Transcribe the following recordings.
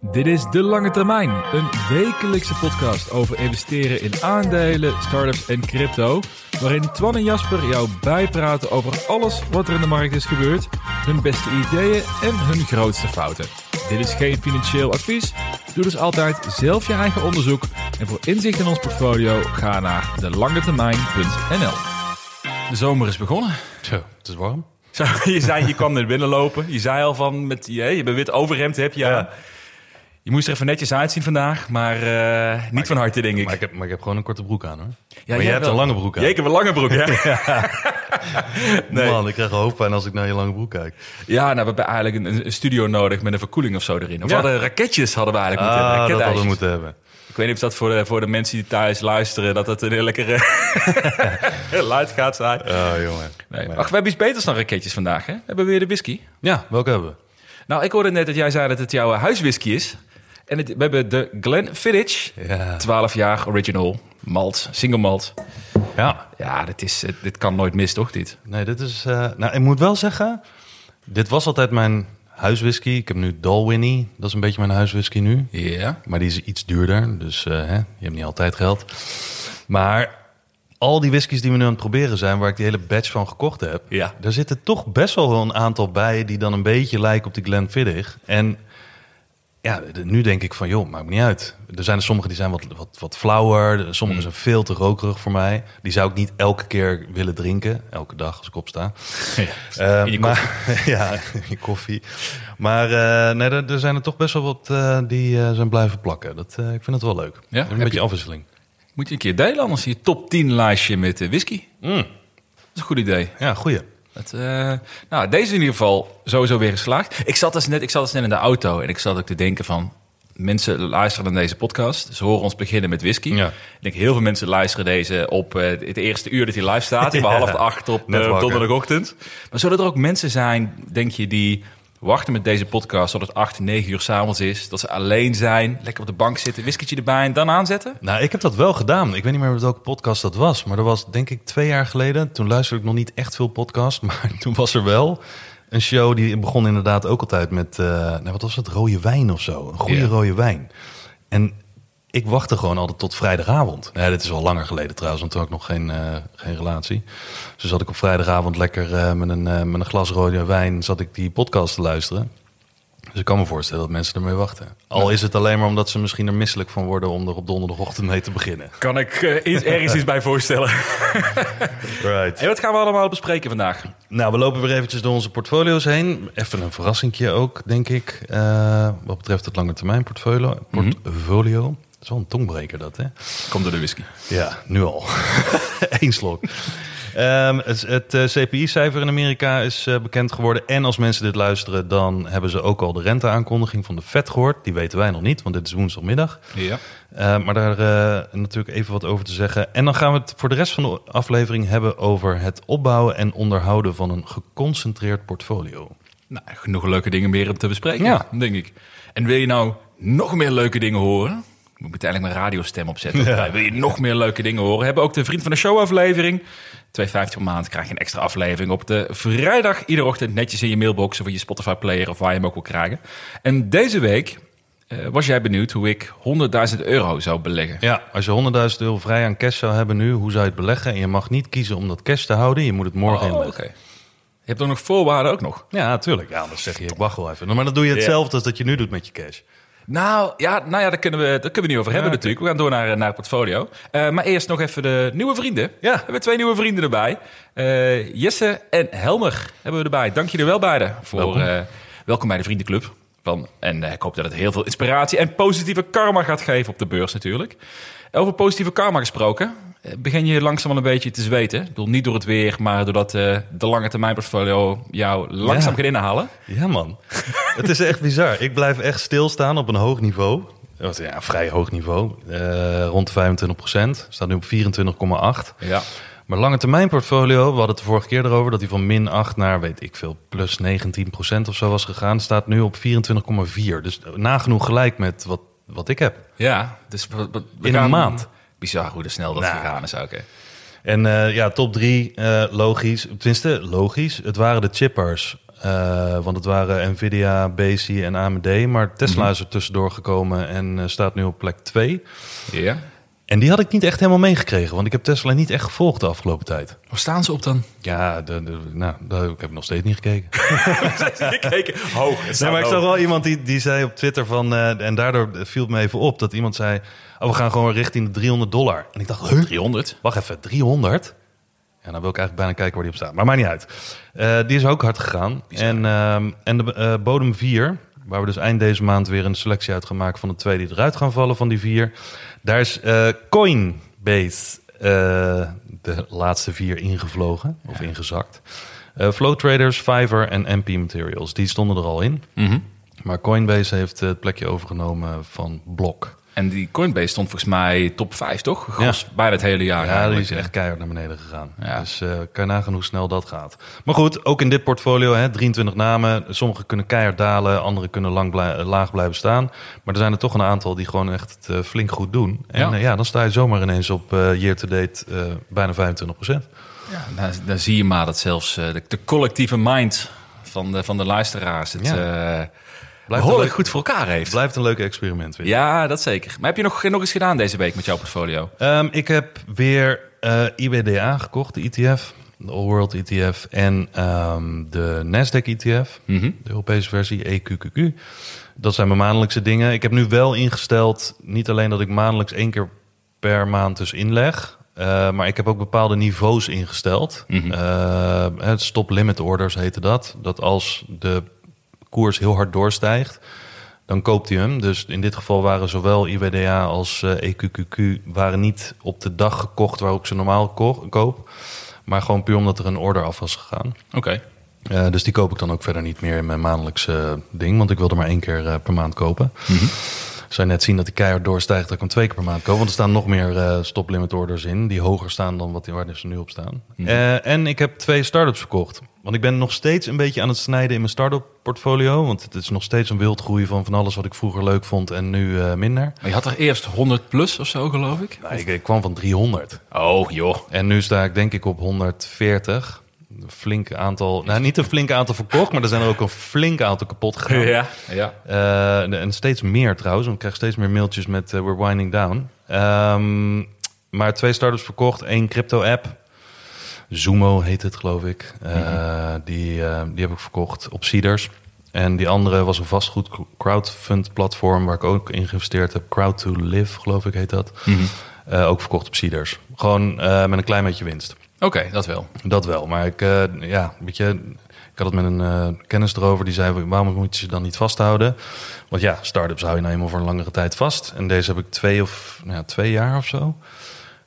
Dit is De Lange Termijn, een wekelijkse podcast over investeren in aandelen, startups en crypto. Waarin Twan en Jasper jou bijpraten over alles wat er in de markt is gebeurd, hun beste ideeën en hun grootste fouten. Dit is geen financieel advies. Doe dus altijd zelf je eigen onderzoek. En voor inzicht in ons portfolio ga naar delangetermijn.nl. De zomer is begonnen. Zo, het is warm. Zo, je, zei, je kwam er binnen lopen. Je zei al van, met, je, je bent wit overhemd heb je aan. Je moest er even netjes uitzien vandaag, maar eh, niet van harte, denk ik. Maar ik, heb, maar ik heb gewoon een korte broek aan hoor. Ja, maar jij hebt wel. een lange broek aan. Jij hebt een lange broek, hè? nee. Man, ik krijg hoofdpijn als ik naar je lange broek kijk. Ja, nou, we hebben eigenlijk een, een studio nodig met een verkoeling of zo erin. Of Ja. we hadden raketjes hadden we eigenlijk moeten Ah, hebben. dat hadden we moeten hebben. Ik weet niet of dat voor de, voor de mensen die thuis luisteren, dat het een heel lekkere luid gaat zijn. Oh, jongen. Nee. Ach, we hebben iets beters dan raketjes vandaag, hè? Hebben we weer de whisky? Ja, welke hebben we? Nou, ik hoorde net dat jij zei dat het jouw huiswhisky is. En het, we hebben de Glenfiddich, Ja. 12 jaar original, malt, single malt. Ja. Ja, dit, is, het- dit kan nooit mis, toch, dit? Nee, dit is... eh, nou, ik moet wel zeggen... Dit was altijd mijn huiswhisky. Ik heb nu Dalwhinnie. Dat is een beetje mijn huiswhisky nu. Ja. Maar die is iets duurder. Dus eh, hè, je hebt niet altijd geld. Maar al die whiskies die we nu aan het proberen zijn... waar ik die hele batch van gekocht heb... Ja. daar zitten toch best wel een aantal bij... die dan een beetje lijken op die Glenfiddich. En ja, nu denk ik van, joh, maakt me niet uit. Er zijn er sommige die zijn wat, wat, wat flauwer. Sommige zijn veel te rokerig voor mij. Die zou ik niet elke keer willen drinken. Elke dag als ik opsta. Eh, In je maar, ja, in je koffie. Maar eh, nee, er, er zijn er toch best wel wat eh, die eh, zijn blijven plakken. Dat, eh, ik vind het wel leuk. Ja, een heb beetje je- afwisseling. Moet je een keer delen, anders je top 10 lijstje met eh, whisky. Mm, Dat is een goed idee. ja, goeie. Het, eh, nou, deze is in ieder geval sowieso weer geslaagd. Ik zat dus net, ik zat dus net in de auto en ik zat ook te denken van... Mensen luisteren naar deze podcast. Ze horen ons beginnen met whisky. Ja. Ik denk heel veel mensen luisteren deze op eh, het eerste uur dat hij live staat. In Ja. half acht op donderdagochtend. Maar zullen er ook mensen zijn, denk je, die wachten met deze podcast... tot het acht, negen uur s'avonds is. Dat ze alleen zijn, lekker op de bank zitten, whiskietje erbij en dan aanzetten? Nou, ik heb dat wel gedaan. Ik weet niet meer welke podcast dat was. Maar dat was denk ik twee jaar geleden. Toen luisterde ik nog niet echt veel podcast. Maar toen was er wel een show die begon inderdaad ook altijd met... eh nou, wat was het? Rode wijn of zo. Een goede rode wijn. En ik wachtte gewoon altijd tot vrijdagavond. Nee, dit is al langer geleden trouwens, want toen had ik nog geen, eh, geen relatie. Dus zat ik op vrijdagavond lekker eh, met, een, eh, met een glas rode wijn... zat ik die podcast te luisteren. Dus ik kan me voorstellen dat mensen ermee wachten. Al is het alleen maar omdat ze misschien er misselijk van worden... om er op donderdagochtend mee te beginnen. Kan ik ergens iets bij voorstellen. Right. En wat gaan we allemaal bespreken vandaag? Nou, we lopen weer eventjes door onze portfolio's heen. Even een verrassingje ook, denk ik. wat betreft het lange termijn portfolio. portfolio. Dat is wel een tongbreker dat, hè? Komt door de whisky. Ja, nu al. Eén slok. Ehm, het het eh, CPI-cijfer in Amerika is eh, bekend geworden. En als mensen dit luisteren, dan hebben ze ook al de renteaankondiging van de Fed gehoord. Die weten wij nog niet, want dit is woensdagmiddag. Ja. Eh, maar daar eh, natuurlijk even wat over te zeggen. En dan gaan we het voor de rest van de aflevering hebben over het opbouwen en onderhouden van een geconcentreerd portfolio. Nou, genoeg leuke dingen meer om te bespreken, Ja. denk ik. En wil je nou nog meer leuke dingen horen? Moet ik uiteindelijk mijn radiostem opzetten. Ja. Wil je nog meer leuke dingen horen? Hebben we ook de Vriend van de Show aflevering. 2,50 per maand krijg je een extra aflevering op de vrijdag. Iedere ochtend netjes in je mailbox of in je Spotify player of waar je hem ook wil krijgen. En deze week eh, was jij benieuwd hoe ik 100.000 euro zou beleggen. Ja, als je 100.000 euro vrij aan cash zou hebben nu, hoe zou je het beleggen? En je mag niet kiezen om dat cash te houden. Je moet het morgen Oh, inleggen. oké. Je hebt er nog voorwaarden ook nog. Ja, natuurlijk. Ja, dan zeg je, ik wacht wel even. Maar dan doe je hetzelfde als dat je nu doet met je cash. Nou ja, nou ja daar, kunnen we, daar kunnen we niet over hebben natuurlijk. We gaan door naar, naar het portfolio. Eh, maar eerst nog even de nieuwe vrienden. Ja. We hebben twee nieuwe vrienden erbij. Eh, Jesse en Helmer hebben we erbij. Dank jullie wel beiden. Voor, Welkom. eh, welkom bij de vriendenclub. Van, en eh, ik hoop dat het heel veel inspiratie en positieve karma gaat geven op de beurs natuurlijk. Over positieve karma gesproken. Eh, begin je langzaam een beetje te zweten. Ik bedoel, niet door het weer, maar doordat eh, de lange termijn portfolio jou langzaam Ja. gaat inhalen. Ja, man. het is echt bizar. Ik blijf echt stilstaan op een hoog niveau. Ja, vrij hoog niveau. Eh, rond de 25 procent. Staat nu op 24,8. Ja. Maar lange termijn portfolio, we hadden het de vorige keer erover... dat hij van min 8 naar, weet ik veel, plus 19 procent of zo was gegaan. Staat nu op 24,4. Dus nagenoeg gelijk met wat, wat ik heb. Ja, dus we- we- we In een maand. Bizar hoe snel dat Nou. gegaan is ook. hè. En eh, ja, top drie, eh, logisch. Tenminste, logisch. Het waren de chippers. Eh, want het waren Nvidia, BC en AMD. Maar Tesla is er tussendoor gekomen en staat nu op plek 2. Ja. En die had ik niet echt helemaal meegekregen. Want ik heb Tesla niet echt gevolgd de afgelopen tijd. Waar staan ze op dan? Ja, de, de- nou, de- ik heb nog steeds niet gekeken. Gekeken. Hoog. Nee, maar ik zag wel iemand die, die zei op Twitter van... eh, en daardoor viel het me even op dat iemand zei... Oh, we gaan gewoon richting de 300 dollar. En ik dacht, huh? 300. Wacht even, 300? Ja, dan wil ik eigenlijk bijna kijken waar die op staat. Maar maakt niet uit. Eh, die is ook hard gegaan. En, ehm, en de eh, bodem 4, waar we dus eind deze maand weer een selectie uit gaan maken van de twee die eruit gaan vallen van die vier. Daar is eh, Coinbase eh, de laatste vier ingevlogen of ingezakt. Eh Flow Traders, Fiverr en MP Materials, die stonden er al in. Mhm. Maar Coinbase heeft het plekje overgenomen van Block. En die Coinbase stond volgens mij top 5, toch? Gros, Bijna het hele jaar. Ja, die is echt keihard naar beneden gegaan. Ja. Dus eh, kan je nagaan hoe snel dat gaat. Maar goed, ook in dit portfolio, hè, 23 namen. Sommige kunnen keihard dalen, andere kunnen lang blij- eh, laag blijven staan. Maar er zijn er toch een aantal die gewoon echt het eh, flink goed doen. En Ja. ja. ja, dan sta je zomaar ineens op eh year-to-date eh, bijna 25 procent. Ja, dan, dan zie je maar dat zelfs eh, de, de collectieve mind van de, van de luisteraars het Ja. Blijft, behoorlijk een goed voor elkaar heeft. leuk, blijft een leuk experiment. Weer. Ja, dat zeker. Maar heb je nog, nog eens gedaan deze week met jouw portfolio? Ehm, ik heb weer eh IBDA gekocht, de ETF. De All World ETF. En ehm, de Nasdaq ETF. Mhm. De Europese versie EQQQ. Dat zijn mijn maandelijkse dingen. Ik heb nu wel ingesteld, niet alleen dat ik maandelijks één keer per maand dus inleg. eh, maar ik heb ook bepaalde niveaus ingesteld. Mhm. Eh, het stop-limit orders heette dat. Dat als de koers heel hard doorstijgt, dan koopt hij hem. Dus in dit geval waren zowel IWDA als eh, EQQQ waren niet op de dag gekocht waarop ik ze normaal ko- koop. Maar gewoon puur omdat er een order af was gegaan. Oké. Eh, dus die koop ik dan ook verder niet meer in mijn maandelijkse ding. Want ik wil er maar één keer eh, per maand kopen. Zou je net zien dat die keihard doorstijgt dat ik hem twee keer per maand koop. Want er staan nog meer eh stop-limit orders in. Die hoger staan dan wat die, waar ze nu op staan. Eh, en ik heb twee startups verkocht. Want ik ben nog steeds een beetje aan het snijden in mijn start-up portfolio. Want het is nog steeds een wildgroei van van alles wat ik vroeger leuk vond en nu eh, minder. Maar je had er eerst 100 plus of zo, geloof ik? Nou, ik, ik kwam van 300. Oh, joh. En nu sta ik denk ik op 140. Een flink aantal, nou niet een flink aantal verkocht, maar er zijn er ook een flink aantal kapot gegaan. Ja, ja. Eh, en steeds meer trouwens, want ik krijg steeds meer mailtjes met eh, we're winding down. Ehm, maar twee startups verkocht, één crypto-app. Zumo heet het, geloof ik. Eh, die, eh, die heb ik verkocht op Seeders. En die andere was een vastgoed crowdfund platform waar ik ook in geïnvesteerd heb. Crowd to Live, geloof ik, heet dat. Eh, ook verkocht op Seeders. Gewoon eh, met een klein beetje winst. Oké, dat wel. Dat wel, maar ik, eh, ja, weet je, ik had het met een eh, kennis erover. Die zei, waarom moet je ze dan niet vasthouden? Want ja, start-ups hou je nou eenmaal voor een langere tijd vast. En deze heb ik twee of nou ja, twee jaar of zo.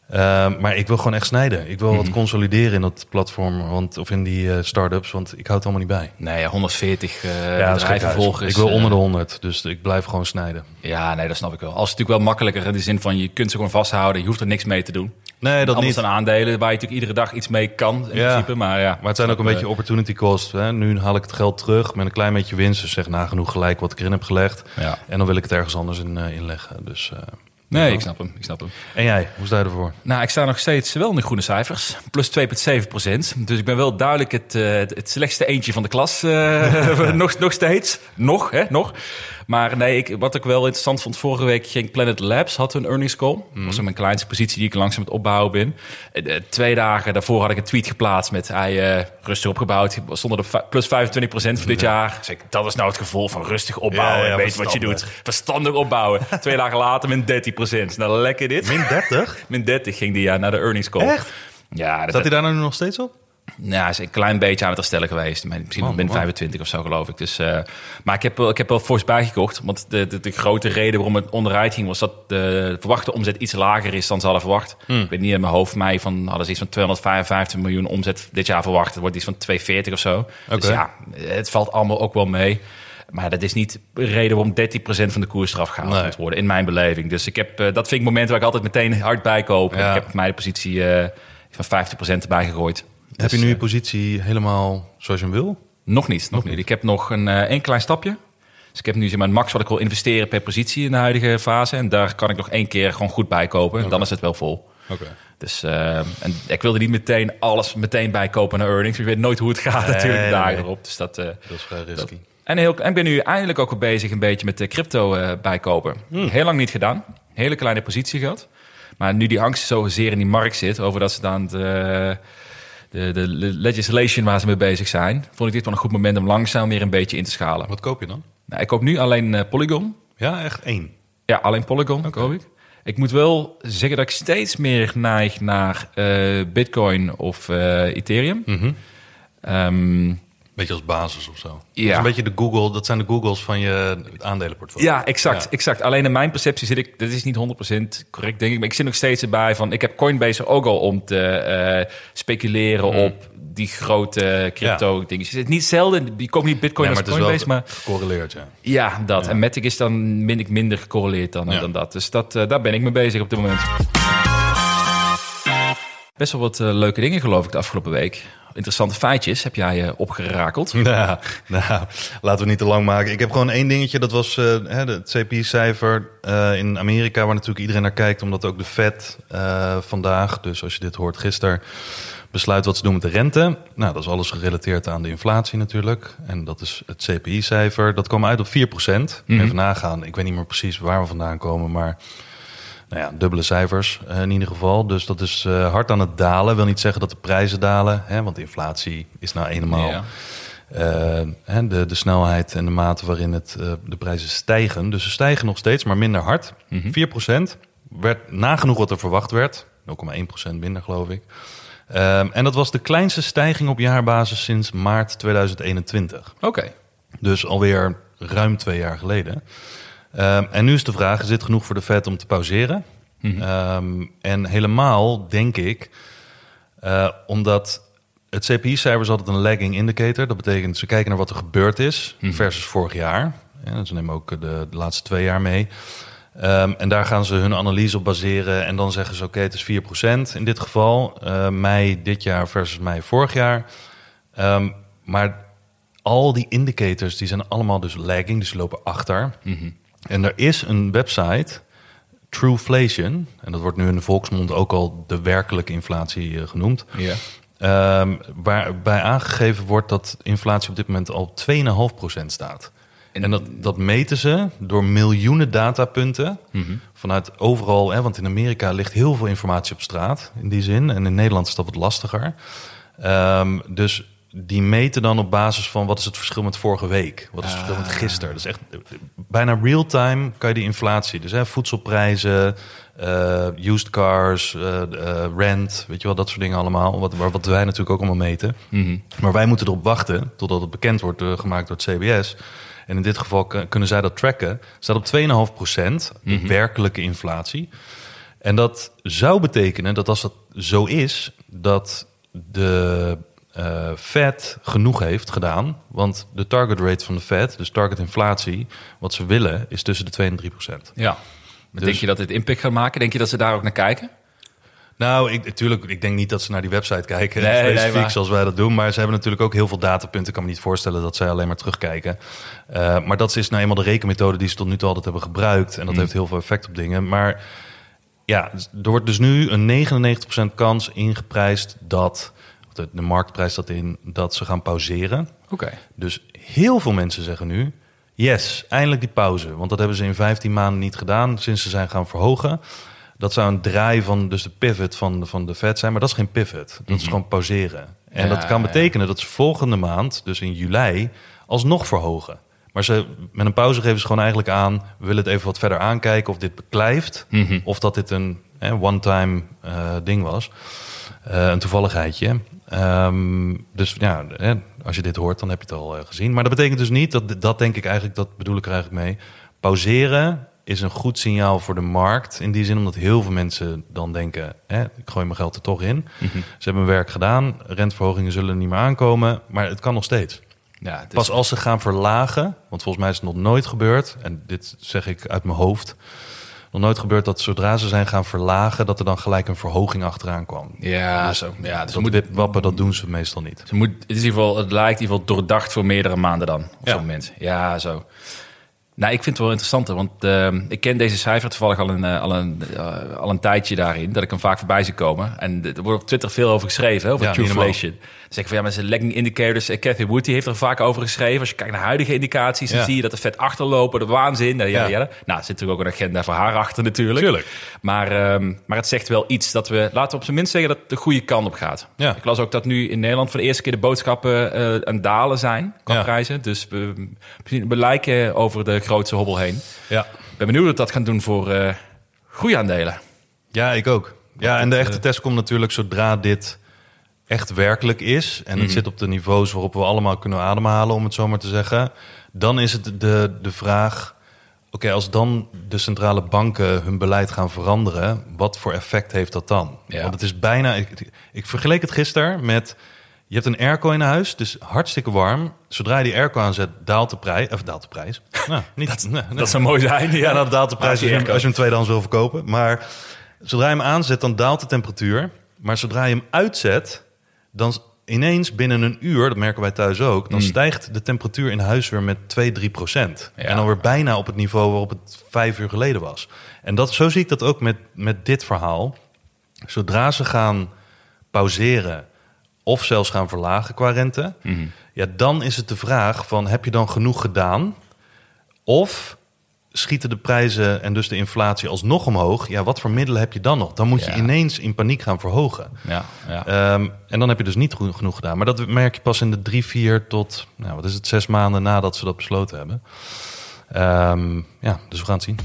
Eh, maar ik wil gewoon echt snijden. Ik wil wat consolideren in dat platform, want, of in die eh, start-ups, want ik houd het allemaal niet bij. Nee, 140 eh ja, bedrijven volgers. Ik wil onder de 100, dus ik blijf gewoon snijden. Ja, nee, dat snap ik wel. Als het natuurlijk wel makkelijker in de zin van je kunt ze gewoon vasthouden. Je hoeft er niks mee te doen. Nee, dat Anders niet. dan aandelen waar je natuurlijk iedere dag iets mee kan in Ja. principe. Maar ja, Maar het zijn ook een Eh, beetje opportunity cost. Hè? Nu haal ik het geld terug met een klein beetje winst. Dus zeg nagenoeg gelijk wat ik erin heb gelegd. Ja. En dan wil ik het ergens anders in eh, inleggen. Dus, eh, Nee, ik snap hem. Ik snap hem. En jij, hoe sta je ervoor? Nou, ik sta nog steeds wel in de groene cijfers. Plus 2,7 procent. Dus ik ben wel duidelijk het, het, het slechtste eentje van de klas. eh, nog, nog steeds. Nog, hè? Nog. Maar nee, ik, wat ik wel interessant vond, vorige week ging Planet Labs, had een earnings call. Dat was ook mijn kleinste positie die ik langzaam met opbouwen ben. Eh, twee dagen daarvoor had ik een tweet geplaatst met hij eh, rustig opgebouwd. Stonden op plus 25 procent voor dit jaar. Ik, dat is nou het gevolg van rustig opbouwen. Ja, ja, en weet wat je doet. verstandig. Opbouwen. twee dagen later min 13 procent. Nou, lekker dit. Min 30? Min 30 ging die ja naar de earnings call. Echt? Ja, dat, Staat hij daar nou nu nog steeds op? Nou, is een klein beetje aan het herstellen geweest. Misschien Man, binnen man. 25 of zo, geloof ik. Dus, eh, maar ik heb, ik heb wel fors bijgekocht. Want de, de, de grote reden waarom het onderuit ging... was dat de verwachte omzet iets lager is dan ze hadden verwacht. Ik weet niet in mijn hoofd, mij van, hadden ze iets van 255 miljoen omzet dit jaar verwacht. Het wordt iets van 240 of zo. Dus ja, het valt allemaal ook wel mee. Maar dat is niet de reden waarom 13% van de koers eraf gehaald Nee. moet worden, in mijn beleving. Dus ik heb, eh, dat vind ik momenten waar ik altijd meteen hard bij koop. Ja. Ik heb mij de positie eh, van 50% erbij gegooid. Heb je Dus, nu je eh, positie helemaal zoals je hem wil? nog niet, nog niet. Ik heb nog een eh één klein stapje. Dus ik heb nu zeg maar, een max wat ik wil investeren per positie in de huidige fase. En daar kan ik nog één keer gewoon goed bij kopen. En dan is het wel vol. Oké. Dus eh, en ik wilde niet meteen alles meteen bijkopen naar earnings. Je weet nooit hoe het gaat Nee, natuurlijk de dagen nee. erop. Dus dat, Dat is vrij risky. en, heel, en ik ben nu eindelijk ook weer bezig een beetje met de crypto bijkopen. Hmm. Heel lang niet gedaan. Hele kleine positie gehad. Maar nu die angst zo zeer in die markt zit... over dat ze dan de, de, de legislation waar ze mee bezig zijn... vond ik dit wel een goed moment om langzaam weer een beetje in te schalen. Wat koop je dan? Nou, ik koop nu alleen eh, Polygon. Ja, echt één. Ja, alleen Polygon koop ik. Ik moet wel zeggen dat ik steeds meer neig naar eh, Bitcoin of eh, Ethereum. Mhm. Ehm, Beetje als basis of zo. Ja. is een beetje de Google, dat zijn de Googles van je aandelenportfolio. Ja, exact, Ja. exact. Alleen in mijn perceptie zit ik, dat is niet 100% correct, denk ik, maar ik zit nog steeds erbij van, ik heb Coinbase ook al om te eh, speculeren op die grote crypto dingen. Je zit niet zelden, je koopt niet Bitcoin Ja, als maar het is Coinbase, wel maar gecorreleerd, ja. ja, dat. En Matic is dan min ik minder gecorreleerd dan, Ja. dan dat. Dus dat, eh, daar ben ik mee bezig op dit moment. Best wel wat eh, leuke dingen geloof ik de afgelopen week. Interessante feitjes heb jij eh, opgerakeld. Nou, nou, laten we niet te lang maken. Ik heb gewoon één dingetje. Dat was eh, het CPI-cijfer eh, in Amerika, waar natuurlijk iedereen naar kijkt. Omdat ook de Fed eh, vandaag, dus als je dit hoort gisteren, besluit wat ze doen met de rente. Nou, dat is alles gerelateerd aan de inflatie natuurlijk. En dat is het CPI-cijfer. Dat kwam uit op 4 Mhm. Even nagaan. Ik weet niet meer precies waar we vandaan komen, maar... Nou ja, dubbele cijfers eh, in ieder geval. Dus dat is eh, hard aan het dalen. Wil niet zeggen dat de prijzen dalen, hè, want de inflatie is nou eenmaal Ja. eh, de, de snelheid en de mate waarin het, de prijzen stijgen. Dus ze stijgen nog steeds, maar minder hard. 4% werd nagenoeg wat er verwacht werd. 0,1% minder, geloof ik. Ehm, en dat was de kleinste stijging op jaarbasis sinds maart 2021. Oké. Dus alweer ruim twee jaar geleden. Ehm, en nu is de vraag, is dit genoeg voor de Fed om te pauzeren? Ehm, en helemaal, denk ik, eh, omdat het CPI-cijfer is altijd een lagging indicator. Dat betekent, ze kijken naar wat er gebeurd is versus vorig jaar. Ja, ze nemen ook de, de laatste twee jaar mee. Ehm, en daar gaan ze hun analyse op baseren. En dan zeggen ze, oké, het is 4% in dit geval. Eh, mei dit jaar versus mei vorig jaar. Maar al die indicators die zijn allemaal dus lagging, dus lopen achter. En er is een website, Trueflation, en dat wordt nu in de volksmond ook al de werkelijke inflatie eh, genoemd. Ja. Ehm, waarbij aangegeven wordt dat inflatie op dit moment al 2,5% staat. En, dat, dat meten ze door miljoenen datapunten vanuit overal. Hè, want in Amerika ligt heel veel informatie op straat in die zin. En in Nederland is dat wat lastiger. Ehm, dus die meten dan op basis van wat is het verschil met vorige week? Wat is het verschil met gisteren? Dus echt eh, bijna real-time kan je die inflatie. Dus hè, voedselprijzen, eh, used cars, eh, eh, rent, weet je wel, dat soort dingen allemaal. Wat, wat wij natuurlijk ook allemaal meten. Maar wij moeten erop wachten totdat het bekend wordt gemaakt door het CBS. En in dit geval kunnen zij dat tracken. Staat op 2,5 procent, de werkelijke inflatie. En dat zou betekenen dat als dat zo is, dat de eh, Fed genoeg heeft gedaan. Want de target rate van de Fed, dus target inflatie, wat ze willen, is tussen de 2 en 3 procent. Ja. Maar Dus- Denk je dat dit impact gaat maken? Denk je dat ze daar ook naar kijken? Nou, ik, natuurlijk, ik denk niet dat ze naar die website kijken, Nee, specifiek zoals wij dat doen. Maar ze hebben natuurlijk ook heel veel datapunten. Ik kan me niet voorstellen dat zij alleen maar terugkijken. Eh, maar dat is nou eenmaal de rekenmethode die ze tot nu toe altijd hebben gebruikt. En dat heeft heel veel effect op dingen. Maar ja, er wordt dus nu een 99% kans ingeprijsd dat... De, de markt prijst dat in dat ze gaan pauzeren. Oké. Dus heel veel mensen zeggen nu: yes, eindelijk die pauze. Want dat hebben ze in 15 maanden niet gedaan sinds ze zijn gaan verhogen. Dat zou een draai van dus de pivot van, de- van de Fed zijn, maar dat is geen pivot. Dat is gewoon pauzeren. En Ja, dat kan betekenen dat ze volgende maand, dus in juli, alsnog verhogen. Maar ze, met een pauze geven ze gewoon eigenlijk aan... we willen het even wat verder aankijken of dit beklijft... Mhm. of dat dit een eh, one-time ding was. Eh, een toevalligheidje. Ehm, dus ja, als je dit hoort, dan heb je het al eh, gezien. Maar dat betekent dus niet, dat, dat denk ik eigenlijk... dat bedoel ik er eigenlijk mee... pauzeren is een goed signaal voor de markt. In die zin omdat heel veel mensen dan denken... Hè, ik gooi mijn geld er toch in. Mhm. Ze hebben hun werk gedaan. Renteverhogingen zullen niet meer aankomen. Maar het kan nog steeds. Ja, Pas als ze gaan verlagen, want volgens mij is het nog nooit gebeurd, en dit zeg ik uit mijn hoofd, nog nooit gebeurd dat zodra ze zijn gaan verlagen, dat er dan gelijk een verhoging achteraan kwam. Ja, zo. Ja, dus dat moet, wipwappen, dat doen ze meestal niet. ze moet, het, is in ieder geval, het lijkt in ieder geval doordacht voor meerdere maanden dan. Op Ja. zo'n moment. Ja, zo. Nou, ik vind het wel interessant, want eh, ik ken deze cijfer toevallig al een, eh, al, een, eh, al een tijdje daarin, dat ik hem vaak voorbij zie komen. En er wordt op Twitter veel over geschreven, hè, over Ja, normaal. Zeg ik van ja, met zijn lagging indicators, eh, Cathy Wood die heeft er vaak over geschreven. Als je kijkt naar huidige indicaties, dan Ja. zie je dat er vet achterlopen, de waanzin. eh, Ja, Ja. Nou, er zit natuurlijk ook een agenda voor haar achter natuurlijk. Tuurlijk. Maar, ehm, maar het zegt wel iets dat we, laten we op zijn minst zeggen, dat het de goede kant op gaat. Ja. Ik las ook dat nu in Nederland voor de eerste keer de boodschappen eh aan dalen zijn qua Ja. prijzen. Dus we, we lijken over de grootste hobbel heen. Ja, Ik ben benieuwd wat dat gaat doen voor eh groeiaandelen. ja ik ook. Ja, en de echte test komt natuurlijk zodra dit echt werkelijk is. En Mhm. het zit op de niveaus waarop we allemaal kunnen ademhalen, om het zo maar te zeggen. Dan is het de, de vraag... Oké, als dan de centrale banken hun beleid gaan veranderen... wat voor effect heeft dat dan? Ja. Want het is bijna... Ik, ik vergeleek het gisteren met... Je hebt een airco in huis, dus hartstikke warm. Zodra je die airco aanzet, daalt de prijs. Of daalt de prijs. Nou, niet, dat, nee, nee. Dat zou mooi zijn. Ja, nou, daalt de prijs als je, hem- als je hem tweedehands wil verkopen. Maar zodra je hem aanzet, dan daalt de temperatuur. Maar zodra je hem uitzet, dan ineens binnen een uur, dat merken wij thuis ook... dan stijgt de temperatuur in huis weer met 2, 3 procent. Ja. En dan weer bijna op het niveau waarop het vijf uur geleden was. En dat, zo zie ik dat ook met, met dit verhaal. Zodra ze gaan pauzeren of zelfs gaan verlagen qua rente... ja, dan is het de vraag van heb je dan genoeg gedaan... Of schieten de prijzen en dus de inflatie alsnog omhoog. Ja, wat voor middelen heb je dan nog? Dan moet je Ja. ineens in paniek gaan verhogen. Ja, ja. Ehm, en dan heb je dus niet goed genoeg gedaan. Maar dat merk je pas in de drie, vier tot, nou, wat is het, zes maanden nadat ze dat besloten hebben. Ehm, ja, dus we gaan het zien.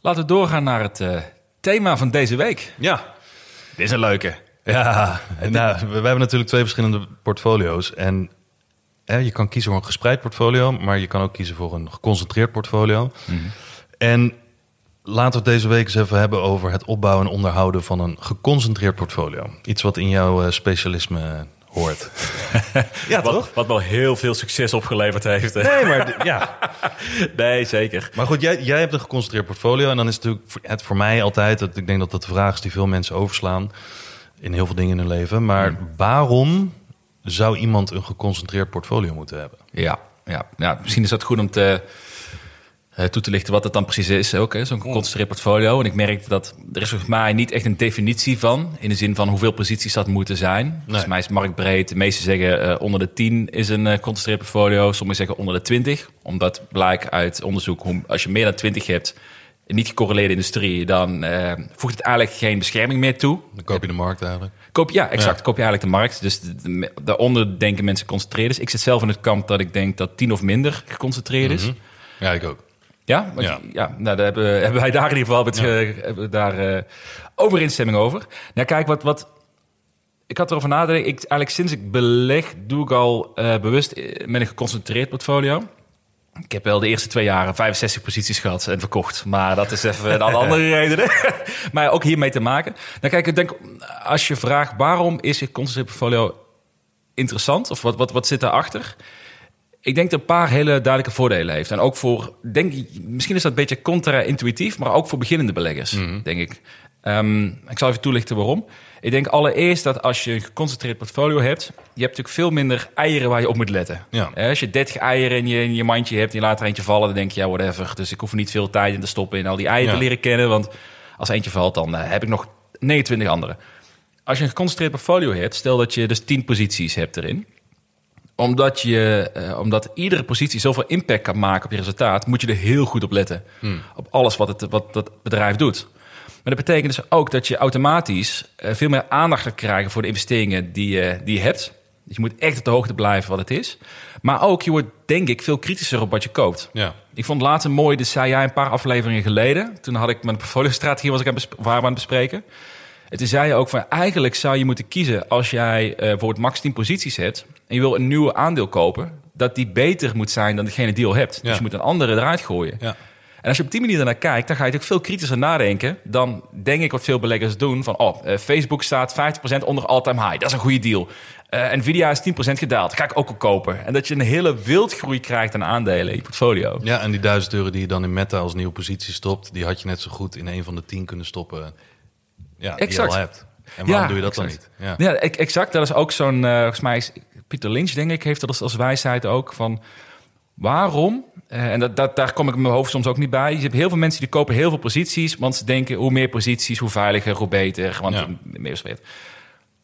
Laten we doorgaan naar het eh, thema van deze week. Ja, Dit is een leuke. ja. Nou, we, we hebben natuurlijk twee verschillende portfolio's. En je kan kiezen voor een gespreid portfolio, maar je kan ook kiezen voor een geconcentreerd portfolio. En laten we het deze week eens even hebben over het opbouwen en onderhouden van een geconcentreerd portfolio. Iets wat in jouw eh, specialisme hoort. ja, toch? Wat, wat wel heel veel succes opgeleverd heeft. Nee, maar ja. Nee, zeker. Maar goed, jij, jij hebt een geconcentreerd portfolio. En dan is het natuurlijk voor- het voor mij altijd... Dat, ik denk dat dat de vraag is die veel mensen overslaan... in heel veel dingen in hun leven. Maar waarom zou iemand een geconcentreerd portfolio moeten hebben? Ja, ja, ja, misschien is dat goed om te, eh, toe te lichten wat het dan precies is. Ook, zo'n geconcentreerd portfolio. En ik merk dat er is volgens mij niet echt een definitie van. In de zin van hoeveel posities dat moeten zijn. Volgens mij is het marktbreed. De meesten zeggen eh, onder de 10 is een eh, geconcentreerd portfolio. Sommigen zeggen onder de 20. Omdat blijkt uit onderzoek, hoe, als je meer dan 20 hebt... niet gecorreleerde industrie, dan voegt het eigenlijk geen bescherming meer toe. Dan koop je de markt eigenlijk. Koop, ja, exact. Ja. Koop je eigenlijk de markt. Dus de- de- daaronder denken mensen geconcentreerd is. Ik zit zelf in het kamp dat ik denk dat 10 of minder geconcentreerd is. Ja, ik ook. Ja, Ja. ja. nou, daar hebben, hebben wij daar in ieder geval we daar eh, overeenstemming over. Nou, kijk, wat, wat ik had erover nadenken. Ik, eigenlijk sinds ik beleg, doe ik al eh, bewust eh, met een geconcentreerd portfolio. Ik heb wel de eerste twee jaren 65 posities gehad en verkocht. Maar dat is even een andere reden. maar ook hiermee te maken. Nou kijk, ik denk, als je vraagt waarom is geconcentreerd portfolio interessant? Of wat, wat, wat zit daarachter? Ik denk dat een paar hele duidelijke voordelen heeft. En ook voor, denk misschien is dat een beetje contra-intuïtief, maar ook voor beginnende beleggers, denk ik. Ehm, ik zal even toelichten waarom. Ik denk allereerst dat als je een geconcentreerd portfolio hebt, je hebt natuurlijk veel minder eieren waar je op moet letten. Ja. Als je 30 eieren in je, in je mandje hebt en je laat er eentje vallen, dan denk je, ja, whatever. Dus ik hoef er niet veel tijd in te stoppen in al die eieren Ja. te leren kennen, want als eentje valt, dan eh, heb ik nog 29 andere. Als je een geconcentreerd portfolio hebt, stel dat je dus 10 posities hebt erin omdat, je, eh, omdat iedere positie zoveel impact kan maken op je resultaat, moet je er heel goed op letten. Op alles wat, het, wat dat bedrijf doet. Maar dat betekent dus ook dat je automatisch eh, veel meer aandacht gaat krijgen voor de investeringen die, je die je hebt. Dus je moet echt op de hoogte blijven wat het is. Maar ook, je wordt denk ik veel kritischer op wat je koopt. Ja. Ik vond laatst een mooi, dat zei jij een paar afleveringen geleden. Toen had ik mijn portfolio-strategie was ik aan, waren we aan het bespreken. En toen zei je ook van eigenlijk zou je moeten kiezen als jij voor het max 10 posities hebt en je wil een nieuwe aandeel kopen, dat die beter moet zijn dan degene die je al hebt. Ja. Dus je moet een andere eruit gooien. Ja. En als je op die manier ernaar kijkt, dan ga je natuurlijk veel kritischer nadenken dan denk ik wat veel beleggers doen van oh, eh, Facebook staat 50% onder all-time high. Dat is een goede deal. Eh, Nvidia is 10% gedaald. Dat ga ik ook al kopen. En dat je een hele wildgroei krijgt aan aandelen in je portfolio. ja, en die duizend euro die je dan in Meta als nieuwe positie stopt... die had je net zo goed in een van de tien kunnen stoppen ja, die Exact. je al hebt. En waarom Ja, doe je dat exact. dan niet? Ja. Ja, e- exact. Dat is ook zo'n, eh, volgens mij is Pieter Lynch, denk ik, heeft dat als, als wijsheid ook van waarom, eh, en dat, dat, daar kom ik in mijn hoofd soms ook niet bij. Je hebt heel veel mensen die kopen heel veel posities, want ze denken hoe meer posities, hoe veiliger, hoe beter, want Ja. meer spread.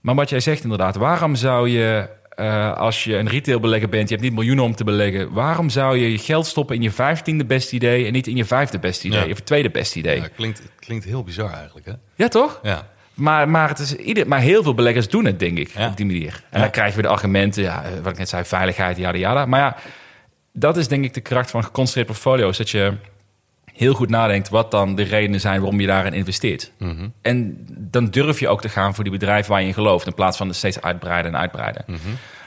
Maar wat jij zegt inderdaad, waarom zou je, eh, als je een retailbelegger bent, je hebt niet miljoenen om te beleggen, waarom zou je je geld stoppen in je vijftiende beste idee en niet in je vijfde beste idee Ja. of tweede beste idee? Ja, klinkt, klinkt heel bizar eigenlijk, hè? Ja, toch? Ja. Maar, maar, het is ieder, maar heel veel beleggers doen het, denk ik, Ja. op die manier. En Ja. dan krijg je weer de argumenten, ja, eh, wat ik net zei, veiligheid, yada yada. Maar ja, dat is denk ik de kracht van geconcentreerd portfolio's. Dat je heel goed nadenkt wat dan de redenen zijn waarom je daarin investeert. Mhm. En dan durf je ook te gaan voor die bedrijven waar je in gelooft... in plaats van steeds uitbreiden en uitbreiden. Mhm.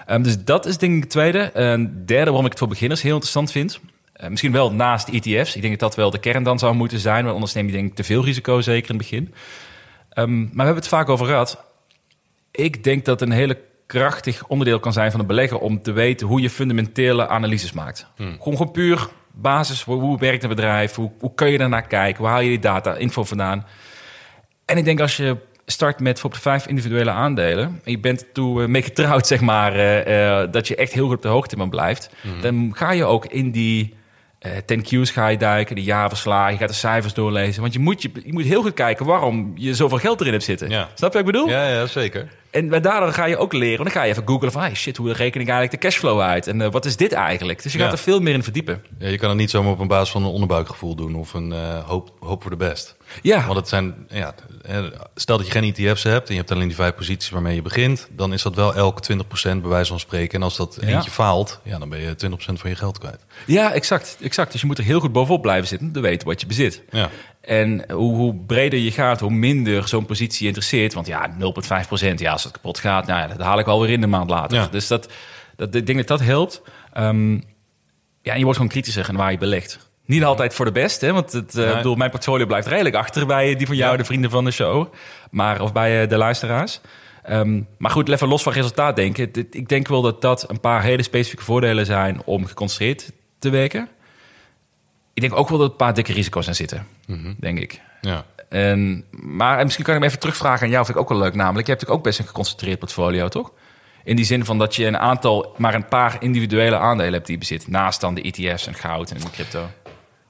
Ehm, dus dat is denk ik het tweede. Een derde waarom ik het voor beginners heel interessant vind... eh, misschien wel naast ETF's. Ik denk dat dat wel de kern dan zou moeten zijn... want anders neem je denk ik te veel risico, zeker in het begin. Ehm, maar we hebben het vaak over gehad. Ik denk dat een hele krachtig onderdeel kan zijn van een belegger... om te weten hoe je fundamentele analyses maakt. Gewoon, gewoon puur basis, hoe, hoe werkt een bedrijf? Hoe, hoe kun je daarnaar kijken? Waar haal je die data, info vandaan? En ik denk als je start met bijvoorbeeld vijf individuele aandelen... en je bent toe eh, mee getrouwd, zeg maar... eh, eh, dat je echt heel goed op de hoogte van blijft... dan ga je ook in die... eh 10 Q's ga je duiken, de jaarverslagen, je gaat de cijfers doorlezen. Want je moet, je, je moet heel goed kijken waarom je zoveel geld erin hebt zitten. Ja. Snap je wat ik bedoel? Ja, ja, zeker. En daardoor ga je ook leren. Want dan ga je even googlen van... Hey, shit, hoe reken ik eigenlijk de cashflow uit? En eh, wat is dit eigenlijk? Dus je Ja. gaat er veel meer in verdiepen. Ja, je kan het niet zomaar op een basis van een onderbuikgevoel doen... of een eh, hoop, hoop voor de best. Ja, Want het zijn, ja, eh, stel dat je geen ETF's hebt en je hebt alleen die vijf posities waarmee je begint, dan is dat wel elk 20% bij wijze van spreken. En als dat Ja. eentje faalt, ja, dan ben je 20% van je geld kwijt. ja exact, exact. Dus je moet er heel goed bovenop blijven zitten... te weten wat je bezit. Ja, En hoe, hoe breder je gaat, hoe minder zo'n positie interesseert. Want ja, 0,5% ja, als het kapot gaat, nou ja, dat haal ik wel weer in de maand later. Ja. Dus dat, dat, ik denk dat dat helpt. Ehm, ja, en je wordt gewoon kritischer in waar je belegt. Niet altijd voor de best, hè? want het, Nee. bedoel, mijn portfolio blijft redelijk achter bij die van jou, Ja. de vrienden van de show. Maar, of bij eh, de luisteraars. Ehm, maar goed, even los van resultaat denken. Ik denk wel dat dat een paar hele specifieke voordelen zijn om geconcentreerd te werken. Ik denk ook wel dat er een paar dikke risico's aan zitten, denk ik. ja. En, maar en misschien kan ik hem even terugvragen aan jou, vind ik ook wel leuk namelijk. Je hebt natuurlijk ook best een geconcentreerd portfolio, toch? In die zin van dat je een aantal, maar een paar individuele aandelen hebt die je bezit. Naast dan de ETF's en goud en de crypto.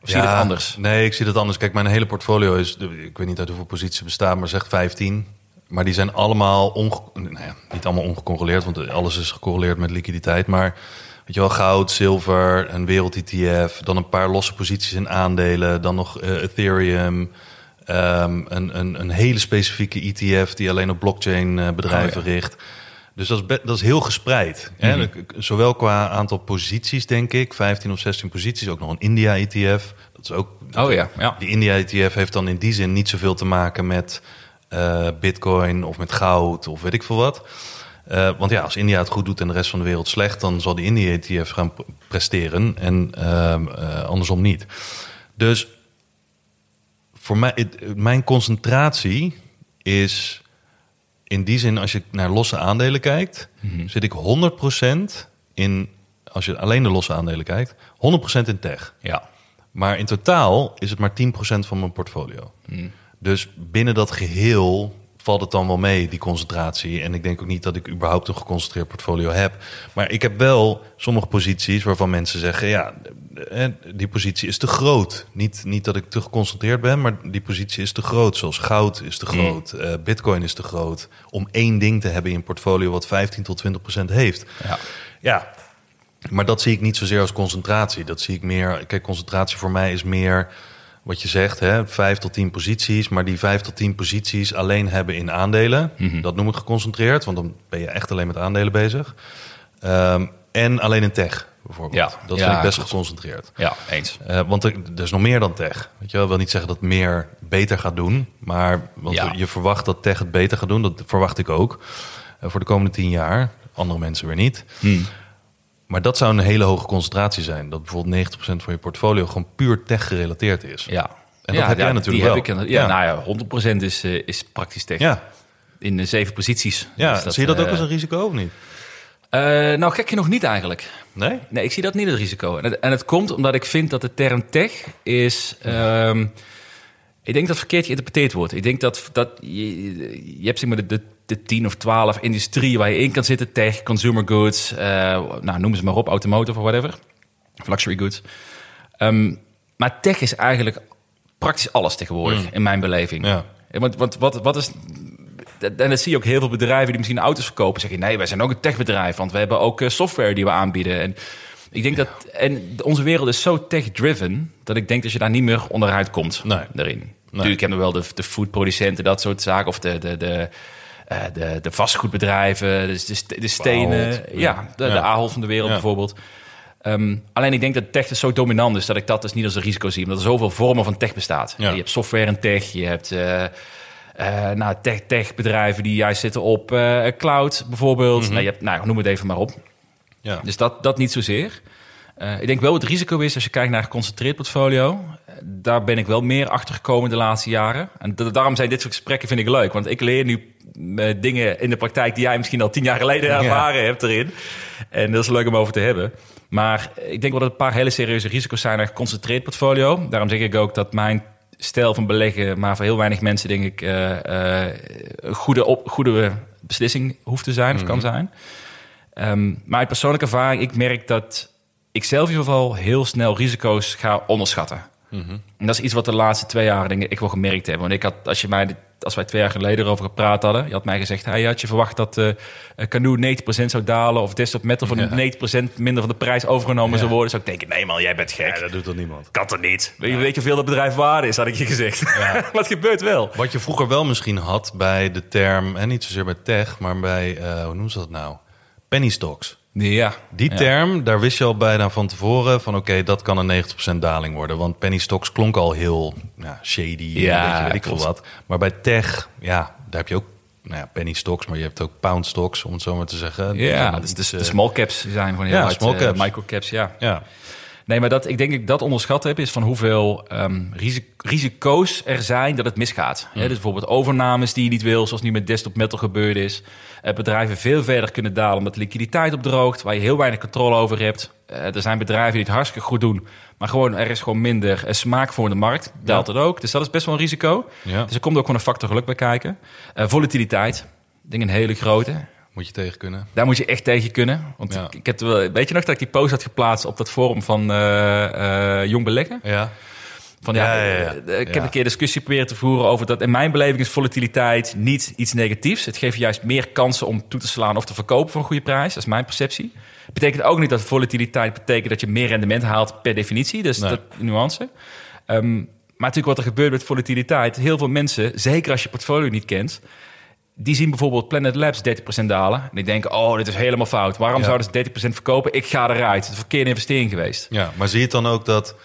Of zie je Ja, het anders? Nee, ik zie het anders. Kijk, mijn hele portfolio is, ik weet niet uit hoeveel posities het bestaat, maar zegt 15. Maar die zijn allemaal, onge, ja, niet allemaal ongecorreleerd, want alles is gecorreleerd met liquiditeit. Maar weet je wel, goud, zilver, een wereld-ETF, dan een paar losse posities in aandelen, dan nog eh, Ethereum, ehm, een, een, een hele specifieke ETF die alleen op blockchain eh, bedrijven Oh, ja. richt. Dus dat is, dat is heel gespreid. Hè? Mhm. Zowel qua aantal posities, denk ik, 15 of 16 posities. Ook nog een India-ETF. Dat is ook. Oh ja, ja. Die India-ETF heeft dan in die zin niet zoveel te maken met eh, Bitcoin of met goud of weet ik veel wat. Eh, want ja, als India het goed doet en de rest van de wereld slecht, dan zal die India-ETF gaan presteren en ehm, eh, andersom niet. Dus voor mij, het- mijn concentratie is in die zin, als je naar losse aandelen kijkt, zit ik 100% in, als je alleen de losse aandelen kijkt, 100% in tech. Ja. Maar in totaal is het maar 10% van mijn portfolio. Dus binnen dat geheel valt het dan wel mee, die concentratie. En ik denk ook niet dat ik überhaupt een geconcentreerd portfolio heb. Maar ik heb wel sommige posities waarvan mensen zeggen... ja, eh, die positie is te groot. Niet, niet dat ik te geconcentreerd ben, maar die positie is te groot. Zoals goud is te groot, eh, bitcoin is te groot. Om één ding te hebben in een portfolio wat 15 tot 20% heeft. Ja. Ja, maar dat zie ik niet zozeer als concentratie. Dat zie ik meer. Kijk, concentratie voor mij is meer wat je zegt, hè, vijf tot tien posities, maar die vijf tot tien posities alleen hebben in aandelen. Mhm. Dat noem ik geconcentreerd, want dan ben je echt alleen met aandelen bezig. Ehm, en alleen in tech, bijvoorbeeld. Ja. Dat Ja, vind ik best geconcentreerd. Ja, eens. Eh, want er, er is nog meer dan tech. Weet je wel, wil niet zeggen dat meer beter gaat doen. Maar want Ja. je verwacht dat tech het beter gaat doen. Dat verwacht ik ook. eh, voor de komende tien jaar. Andere mensen weer niet. Hmm. Maar dat zou een hele hoge concentratie zijn. Dat bijvoorbeeld 90% van je portfolio gewoon puur tech gerelateerd is. Ja. En dat heb jij natuurlijk die wel. Heb ik, ja, Ja. nou ja, 100% is, eh, is praktisch tegen. Ja, In de zeven posities. ja. Dus zie je dat ook eh, als een risico of niet? eh, nou, gek genoeg niet eigenlijk. Nee? Nee, ik zie dat niet het risico. En het, en het komt omdat ik vind dat de term tech is... ehm, ik denk dat verkeerd geïnterpreteerd wordt. Ik denk dat, dat je, je hebt zeg maar de, de, de 10 of 12 industrieën waar je in kan zitten. Tech, consumer goods, eh, nou, noem ze maar op, automotive of whatever. Of luxury goods. Ehm, maar tech is eigenlijk praktisch alles tegenwoordig, in mijn beleving. Ja. Want, want wat, wat is... En dat zie je ook heel veel bedrijven die misschien auto's verkopen. Zeggen, nee, wij zijn ook een techbedrijf, want we hebben ook eh, software die we aanbieden. En ik denk dat... En onze wereld is zo tech-driven, dat ik denk dat je daar niet meer onderuit komt Nee. daarin. Natuurlijk hebben we wel de, de foodproducenten, dat soort zaken. Of de, de, de, eh, de, de vastgoedbedrijven, dus de, st- de stenen. Ja, ja. de, Ja. Ahold van de wereld Ja. bijvoorbeeld. Ehm, alleen ik denk dat tech dus zo dominant is dat ik dat dus niet als een risico zie. Omdat er zoveel vormen van tech bestaat. Ja. Je hebt software en tech, je hebt eh, nou, tech, tech bedrijven die juist zitten op cloud bijvoorbeeld. nou, je hebt, nou, noem het even maar op. Ja. Dus dat, dat niet zozeer. Eh, ik denk wel het risico is als je kijkt naar een geconcentreerd portfolio. eh, Daar ben ik wel meer achter gekomen de laatste jaren. En da- daarom zijn dit soort gesprekken vind ik leuk. Want ik leer nu eh, dingen in de praktijk die jij misschien al tien jaar geleden ervaren hebt erin. En dat is leuk om over te hebben. Maar ik denk wel dat een paar hele serieuze risico's zijn naar een geconcentreerd portfolio. Daarom zeg ik ook dat mijn stijl van beleggen, maar voor heel weinig mensen denk ik een goede, op, goede beslissing hoeft te zijn of kan zijn. Ehm, maar uit persoonlijke ervaring, ik merk dat ik zelf in ieder geval heel snel risico's ga onderschatten. En dat is iets wat de laatste twee jaar denk ik, ik wel gemerkt heb. Want ik had, als je mij, als wij twee jaar geleden erover gepraat hadden, je had mij gezegd, hey, had je verwacht dat eh Canoe 90% zou dalen of Desktop Metal van 90% minder van de prijs overgenomen zou worden, zou ik denken, nee man, jij bent gek. Ja, dat doet toch niemand? kan toch niet? Weet je, weet je hoeveel dat bedrijf waard is, had ik je gezegd. maar het gebeurt wel. Wat je vroeger wel misschien had bij de term, en niet zozeer bij tech, maar bij, eh, hoe noemen ze dat nou? Penny stocks. Ja. Die Ja. term, daar wist je al bijna van tevoren van oké, dat kan een 90% daling worden. Want penny stocks klonk al heel ja, shady, Ja, weet ik veel wat. Maar bij tech, ja, daar heb je ook nou ja, penny stocks, maar je hebt ook pound stocks, om het zo maar te zeggen. Ja, dus de, de small caps zijn gewoon heel Ja, hard. small eh, caps. microcaps, ja. Ja, Nee, maar dat, ik denk dat ik dat onderschat heb, is van hoeveel ehm, risi- risico's er zijn dat het misgaat. Dus bijvoorbeeld overnames die je niet wil, zoals nu met Desktop Metal gebeurd is. Eh, bedrijven veel verder kunnen dalen omdat de liquiditeit opdroogt, waar je heel weinig controle over hebt. Eh, er zijn bedrijven die het hartstikke goed doen, maar gewoon, er is gewoon minder eh, smaak voor in de markt. Daalt het ook. Dus dat is best wel een risico. Ja. Dus er komt ook gewoon een factor geluk bij kijken. Volatiliteit, ik denk een hele grote. Moet je tegen kunnen. Daar moet je echt tegen kunnen. Want Ja. ik, ik heb wel, weet je nog dat ik die post had geplaatst op dat forum van eh, eh, Jong Beleggen? Ja, Van, ja, Ja, ja, ja. eh, Ik heb een keer discussie proberen te voeren over dat. In mijn beleving is volatiliteit niet iets negatiefs. Het geeft juist meer kansen om toe te slaan of te verkopen voor een goede prijs. Dat is mijn perceptie. Betekent ook niet dat volatiliteit betekent dat je meer rendement haalt per definitie. Dus Nee. dat nuance. Ehm, maar natuurlijk wat er gebeurt met volatiliteit. Heel veel mensen, zeker als je portfolio niet kent... Die zien bijvoorbeeld Planet Labs 30% dalen. En die denken, oh, dit is helemaal fout. Waarom Ja. zouden ze 30% verkopen? Ik ga eruit. Het is een verkeerde investering geweest. ja, maar zie je het dan ook dat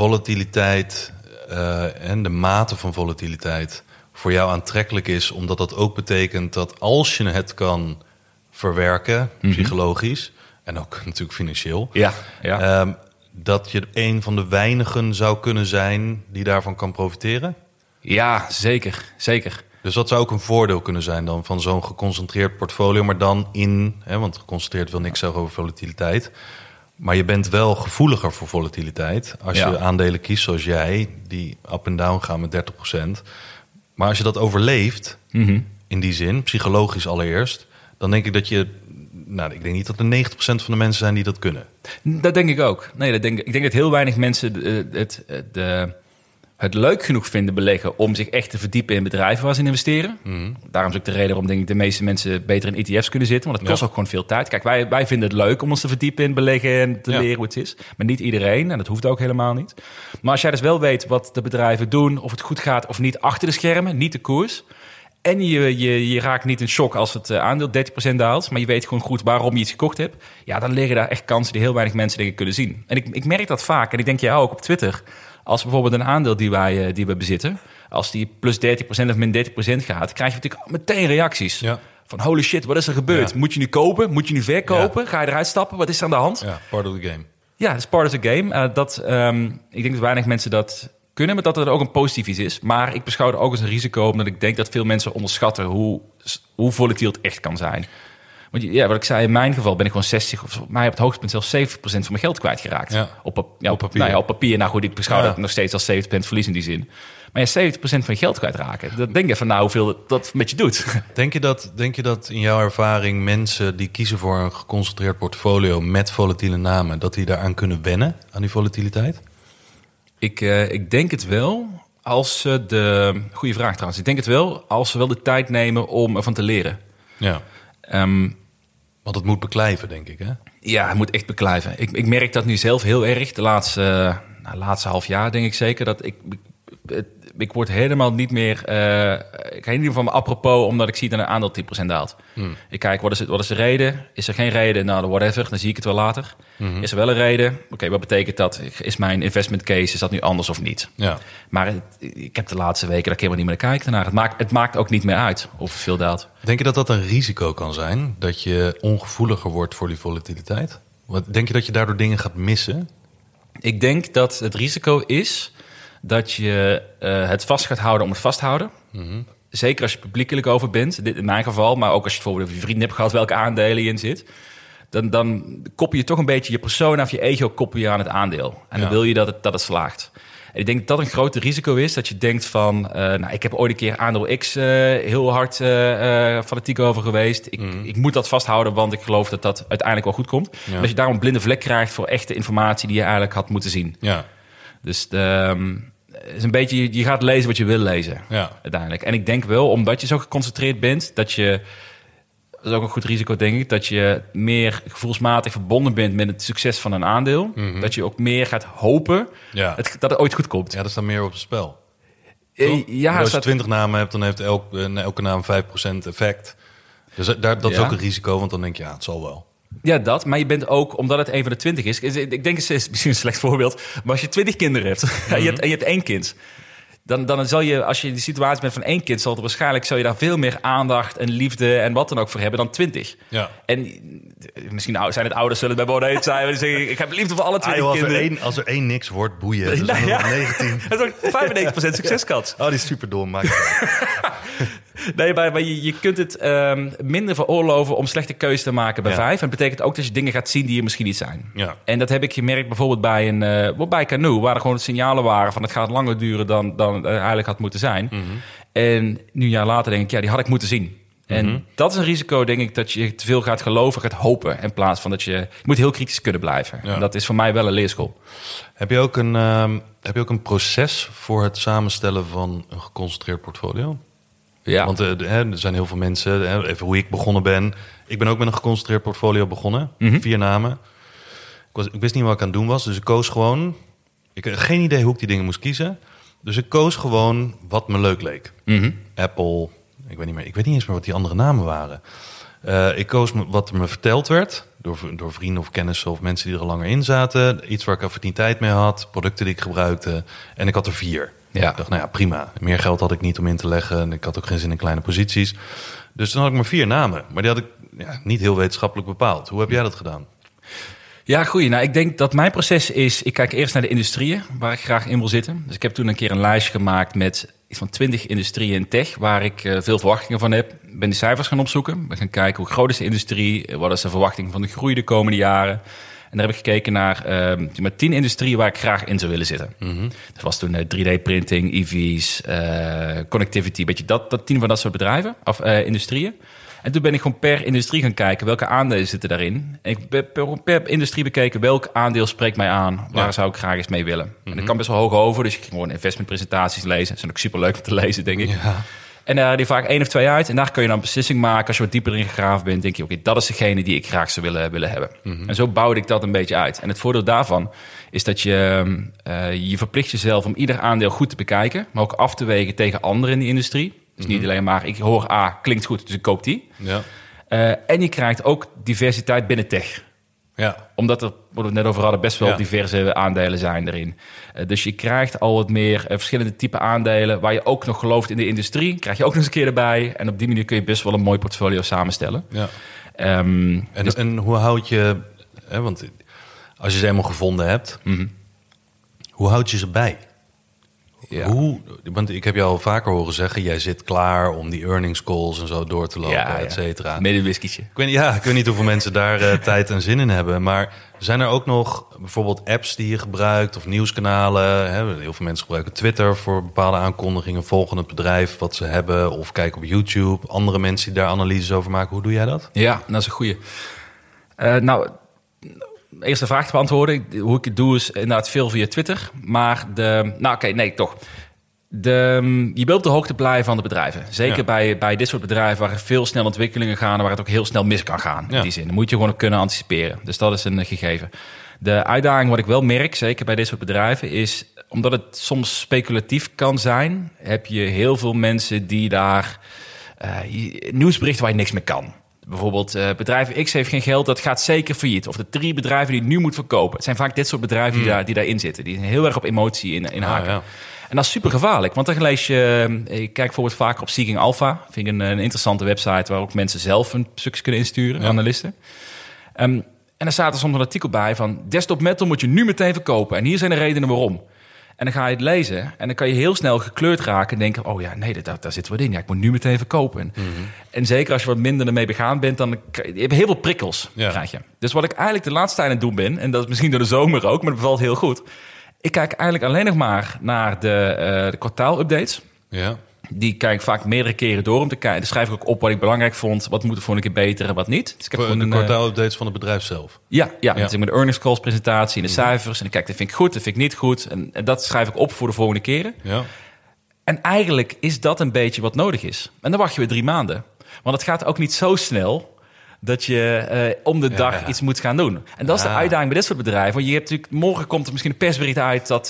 volatiliteit eh, en de mate van volatiliteit voor jou aantrekkelijk is, omdat dat ook betekent dat als je het kan verwerken, psychologisch en ook natuurlijk financieel, Ja, ja. ehm, dat je een van de weinigen zou kunnen zijn die daarvan kan profiteren? ja zeker. Zeker. Dus dat zou ook een voordeel kunnen zijn dan van zo'n geconcentreerd portfolio, maar dan in, hè, want geconcentreerd wil niks zeggen over volatiliteit. Maar je bent wel gevoeliger voor volatiliteit als Ja. je aandelen kiest zoals jij, die up en down gaan met 30%. Maar als je dat overleeft, Mhm. in die zin, psychologisch allereerst, dan denk ik dat je, nou, ik denk niet dat er 90% van de mensen zijn die dat kunnen. Dat denk ik ook. Nee, dat denk, ik denk dat heel weinig mensen de, het, de, het leuk genoeg vinden beleggen om zich echt te verdiepen in bedrijven waar ze in investeren. Mhm. Daarom is ook de reden waarom denk ik de meeste mensen beter in ETF's kunnen zitten. Want het kost Ja. ook gewoon veel tijd. Kijk, wij, wij vinden het leuk om ons te verdiepen in beleggen en te Ja. leren hoe het is. Maar niet iedereen en dat hoeft ook helemaal niet. Maar als jij dus wel weet wat de bedrijven doen, of het goed gaat of niet achter de schermen, niet de koers. En je, je, je raakt niet in shock als het eh, aandeel 30% daalt. Maar je weet gewoon goed waarom je iets gekocht hebt. Ja, dan liggen daar echt kansen die heel weinig mensen denk ik kunnen zien. En ik, ik merk dat vaak. En ik denk jij ook op Twitter. Als bijvoorbeeld een aandeel die wij eh, die we bezitten. Als die plus 30% of min 30% gaat. Krijg je natuurlijk meteen reacties. Ja. Van holy shit, wat is er gebeurd? Ja. Moet je nu kopen? Moet je nu verkopen? Ga je eruit stappen? Wat is er aan de hand? Ja, part of the game. Ja, dat is part of the game. Eh, dat, ehm, ik denk dat weinig mensen dat kunnen, maar dat het ook een positief iets is. Maar ik beschouw het ook als een risico, omdat ik denk dat veel mensen onderschatten hoe, hoe volatiel het echt kan zijn. Want je- ja, wat ik zei, in mijn geval ben ik gewoon 60, of mij op het hoogtepunt zelfs 70% van mijn geld kwijtgeraakt. Ja. Op, ja, Op papier. Nou ja, op papier. Nou goed, ik beschouw dat nog steeds als 70% verlies in die zin. Maar ja, 70% van je geld kwijtraken. Dat denk je van nou hoeveel dat, dat met je doet. Denk je, dat, denk je dat in jouw ervaring mensen die kiezen voor een geconcentreerd portfolio met volatiele namen, dat die daaraan kunnen wennen, aan die volatiliteit? Ik, eh, ik denk het wel als ze de... Goeie vraag trouwens. Ik denk het wel als ze wel de tijd nemen om ervan te leren. Ja. Ehm, Want het moet beklijven, denk ik. Hè? ja, het moet echt beklijven. Ik, ik merk dat nu zelf heel erg. De laatste, eh, nou, laatste half jaar denk ik zeker. Dat ik, het- ik word helemaal niet meer... eh, ik ga in ieder geval apropos omdat ik zie dat een aandeel 10% daalt. Ik kijk, wat is, het, wat is de reden? Is er geen reden? Nou, whatever. Dan zie ik het wel later. Is er wel een reden? Oké, wat betekent dat? Is mijn investment case, is dat nu anders of niet? Ja. Maar het- ik heb de laatste weken dat ik helemaal niet meer naar kijk. Daarnaar. Het, maakt, het maakt ook niet meer uit of het veel daalt. Denk je dat dat een risico kan zijn? Dat je ongevoeliger wordt voor die volatiliteit? Wat, denk je dat je daardoor dingen gaat missen? Ik denk dat het risico is dat je eh, het vast gaat houden om het vasthouden. Zeker als je publiekelijk over bent, dit in mijn geval, maar ook als je bijvoorbeeld je vrienden hebt gehad welke aandelen je in zit. Dan, dan koppel je toch een beetje je persona of je ego koppel je aan het aandeel. En dan wil je dat het, dat het slaagt. En ik denk dat dat een groot risico is. Dat je denkt van, eh, nou, ik heb ooit een keer aandeel X eh, heel hard eh, fanatiek over geweest. Ik, ik moet dat vasthouden, want ik geloof dat dat uiteindelijk wel goed komt. Ja. Dat je daarom een blinde vlek krijgt voor echte informatie die je eigenlijk had moeten zien. Ja. Dus de, ehm, is een beetje, je- gaat lezen wat je wil lezen. Ja. Uiteindelijk. En ik denk wel, omdat je zo geconcentreerd bent, dat je. Dat is ook een goed risico, denk ik. Dat je meer gevoelsmatig verbonden bent met het succes van een aandeel. Dat je ook meer gaat hopen Mhm. Ja. het, dat het ooit goed komt. ja, er staat meer op het spel. Eh, Toch? ja, als je staat- 20 namen hebt, dan heeft elk, eh, elke naam 5% effect. Dus eh, daar, dat is Ja. ook een risico, want dan denk je, ja, het zal wel. Ja, dat. Maar je bent ook, omdat het een van de twintig is. Ik denk, het is misschien een slecht voorbeeld. Maar als je twintig kinderen hebt en, je hebt en je hebt één kind. Dan, dan zal je, als je in de situatie bent van één kind, zal er waarschijnlijk zal je daar veel meer aandacht en liefde en wat dan ook voor hebben dan twintig. Ja. En eh, misschien zijn het ouders zullen het bij oneens zijn. Die zeggen, ik heb liefde voor alle Ah, twintig joh, als, er kinderen. één, als er één niks wordt, boeien. Dus Nou ja. nog 19. Dat is ook 95% succeskans. Oh, die is super dom. Nee, maar, maar je, je kunt het ehm, minder veroorloven om slechte keuzes te maken bij Ja. vijf. En dat betekent ook dat je dingen gaat zien die er misschien niet zijn. Ja. En dat heb ik gemerkt bijvoorbeeld bij, een, eh, bij Canoe, waar er gewoon signalen waren van het gaat langer duren dan, dan het eigenlijk had moeten zijn. Mhm. En nu een jaar later denk ik, ja, die had ik moeten zien. En Mhm. dat is een risico, denk ik, dat je te veel gaat geloven, gaat hopen. In plaats van dat je, je moet heel kritisch kunnen blijven. Ja. En dat is voor mij wel een leerschool. Heb je, ook een, ehm, heb je ook een proces voor het samenstellen van een geconcentreerd portfolio? Ja. Want eh, hè, er zijn heel veel mensen, hè, even hoe ik begonnen ben. Ik ben ook met een geconcentreerd portfolio begonnen. Mhm. Vier namen. Ik, was, ik wist niet wat ik aan het doen was, dus ik koos gewoon... Ik had geen idee hoe ik die dingen moest kiezen. Dus ik koos gewoon wat me leuk leek. Mhm. Apple, ik weet niet meer. Ik weet niet eens meer wat die andere namen waren. Eh, ik koos wat er me verteld werd door, door vrienden of kennissen of mensen die er al langer in zaten. Iets waar ik affiniteit mee had, producten die ik gebruikte. En ik had er vier. Ja. Ik dacht, nou ja, prima. Meer geld had ik niet om in te leggen. En ik had ook geen zin in kleine posities. Dus toen had ik maar vier namen. Maar die had ik ja, niet heel wetenschappelijk bepaald. Hoe heb jij dat gedaan? Ja, goeie. Nou, ik denk dat mijn proces is... Ik kijk eerst naar de industrieën waar ik graag in wil zitten. Dus ik heb toen een keer een lijstje gemaakt met iets van 20 industrieën in tech... waar ik eh, veel verwachtingen van heb. Ik ben die cijfers gaan opzoeken. We gaan kijken hoe groot is de industrie... eh, wat is de verwachting van de groei de komende jaren... En daar heb ik gekeken naar ehm, maar tien industrieën waar ik graag in zou willen zitten. Dat was toen eh, 3D-printing, EV's, eh, connectivity, beetje dat, dat tien van dat soort bedrijven of industrieën. En toen ben ik gewoon per industrie gaan kijken welke aandelen zitten daarin. En ik ben per, per industrie bekeken welk aandeel spreekt mij aan. Waar Ja. zou ik graag eens mee willen. En dat kan best wel hoog over, dus ik ging gewoon investmentpresentaties lezen. Dat zijn ook super leuk om te lezen, denk ik. Ja. En daar die vaak één of twee uit. En daar kun je dan een beslissing maken. Als je wat dieper in gegraven bent, denk je... oké, dat is degene die ik graag zou willen, willen hebben. En zo bouwde ik dat een beetje uit. En het voordeel daarvan is dat je... eh, je verplicht jezelf om ieder aandeel goed te bekijken... maar ook af te wegen tegen anderen in die industrie. Dus niet alleen maar, ik hoor A, klinkt goed, dus ik koop die. Ja. Eh, en je krijgt ook diversiteit binnen tech Ja. omdat er, wat we het net over hadden, best wel Ja. diverse aandelen zijn erin. Eh, dus je krijgt al wat meer eh, verschillende type aandelen... waar je ook nog gelooft in de industrie. Krijg je ook nog eens een keer erbij. En op die manier kun je best wel een mooi portfolio samenstellen. ja. Ehm, En, dus- en hoe houd je... Hè, want als je ze eenmaal gevonden hebt... Mhm. Hoe houd je ze bij? Ja. Hoe, want ik heb jou al vaker horen zeggen... jij zit klaar om die earnings calls en zo door te lopen, ja, et cetera. Met een whiskietje. Ik weet, ja, ik weet niet hoeveel mensen daar eh, tijd en zin in hebben. Maar zijn er ook nog bijvoorbeeld apps die je gebruikt of nieuwskanalen? Hè? Heel veel mensen gebruiken Twitter voor bepaalde aankondigingen. Volgen het bedrijf wat ze hebben of kijken op YouTube. Andere mensen die daar analyses over maken. Hoe doe jij dat? Ja, dat is een goeie. Eh, nou, eerst de vraag te beantwoorden. Hoe ik het doe is inderdaad veel via Twitter. Maar de... Nou, oké, nee, toch. De, je wilt op de hoogte blijven van de bedrijven. Zeker Ja. bij, bij dit soort bedrijven waar er veel snel ontwikkelingen gaan... en waar het ook heel snel mis kan gaan. Ja. In die zin. Dan moet je gewoon op kunnen anticiperen. Dus dat is een eh, gegeven. De uitdaging wat ik wel merk, zeker bij dit soort bedrijven... is omdat het soms speculatief kan zijn... heb je heel veel mensen die daar... je- nieuwsberichten waar je niks mee kan. Bijvoorbeeld, eh, bedrijf X heeft geen geld, dat gaat zeker failliet. Of de drie bedrijven die het nu moet verkopen. Het zijn vaak dit soort bedrijven die, daar, die daarin zitten. Die zijn heel erg op emotie in, in Ah, haken. ja. En dat is super gevaarlijk, want dan lees je... eh, Ik kijk bijvoorbeeld vaker op Seeking Alpha. Vind ik een, een interessante website waar ook mensen zelf een stukje kunnen insturen, Ja. analisten. Ehm, en dan staat er soms een artikel bij van... Desktop Metal moet je nu meteen verkopen. En hier zijn de redenen waarom. En dan ga je het lezen en dan kan je heel snel gekleurd raken... en denken, oh ja, nee, daar, daar zit wat in. Ja, ik moet nu meteen verkopen. En, Mhm. en zeker als je wat minder ermee begaan bent... dan krijg je heel veel prikkels, Ja. krijg je. Dus wat ik eigenlijk de laatste tijd aan het doen ben... en dat is misschien door de zomer ook, maar dat bevalt heel goed... ik kijk eigenlijk alleen nog maar naar de, eh de kwartaalupdates... Ja. Die kijk ik vaak meerdere keren door om te kijken. Dan schrijf ik ook op wat ik belangrijk vond. Wat moet er voor een keer beter en wat niet. Dus ik heb gewoon de eh, kwartaalupdates van het bedrijf zelf. ja, ja, Ja. Mhm. ja. met de earnings calls presentatie en de cijfers. En dan kijk ik, dat vind ik goed, dat vind ik niet goed. En, en dat schrijf ik op voor de volgende keren. Ja. En eigenlijk is dat een beetje wat nodig is. En dan wacht je weer drie maanden. Want het gaat ook niet zo snel dat je eh, om de dag ja. iets moet gaan doen. En dat is de uitdaging bij dit soort bedrijven. Want je hebt natuurlijk, morgen komt er misschien een persbericht uit dat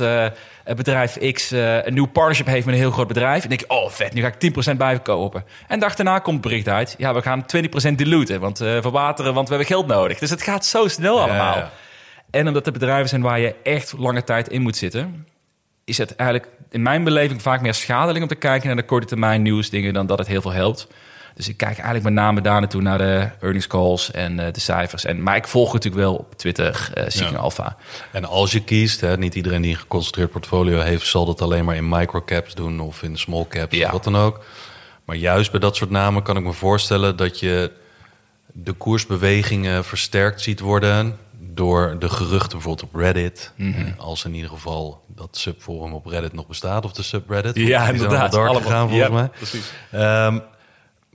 het bedrijf X eh, een nieuw partnership heeft met een heel groot bedrijf. En denk je, oh vet, nu ga ik 10% bijverkopen. En de dag daarna komt het bericht uit, ja, we gaan 20% diluten, want verwateren, want we hebben geld nodig. Dus het gaat zo snel allemaal. ja. En omdat het bedrijven zijn waar je echt lange tijd in moet zitten, is het eigenlijk in mijn beleving vaak meer schadelijk om te kijken naar de korte termijn nieuwsdingen dan dat het heel veel helpt. Dus ik kijk eigenlijk met name daar naartoe naar de earnings calls en eh, de cijfers. En, maar ik volg natuurlijk wel op Twitter, Seeking Ja. Alpha. En als je kiest, hè, niet iedereen die een geconcentreerd portfolio heeft, zal dat alleen maar in microcaps doen of in small caps Ja. of wat dan ook. Maar juist bij dat soort namen kan ik me voorstellen dat je de koersbewegingen versterkt ziet worden door de geruchten bijvoorbeeld op Reddit. Mhm. Als in ieder geval dat subforum op Reddit nog bestaat of de subreddit. Ja, inderdaad. allemaal gegaan volgens Ja, mij. precies. Ehm,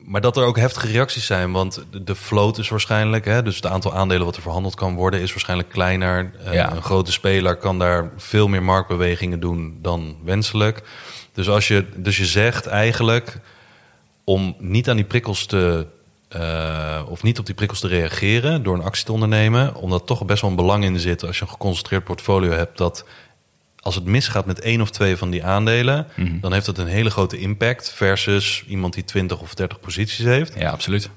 maar dat er ook heftige reacties zijn, want de- float is waarschijnlijk, hè, dus het aantal aandelen wat er verhandeld kan worden, is waarschijnlijk kleiner. Ja. Een grote speler kan daar veel meer marktbewegingen doen dan wenselijk. Dus als je, dus je zegt eigenlijk om niet aan die prikkels te. eh, of niet op die prikkels te reageren door een actie te ondernemen, omdat toch best wel een belang in zit als je een geconcentreerd portfolio hebt dat als het misgaat met één of twee van die aandelen, Mhm. dan heeft dat een hele grote impact versus iemand die 20 of 30 posities heeft. Ja, absoluut.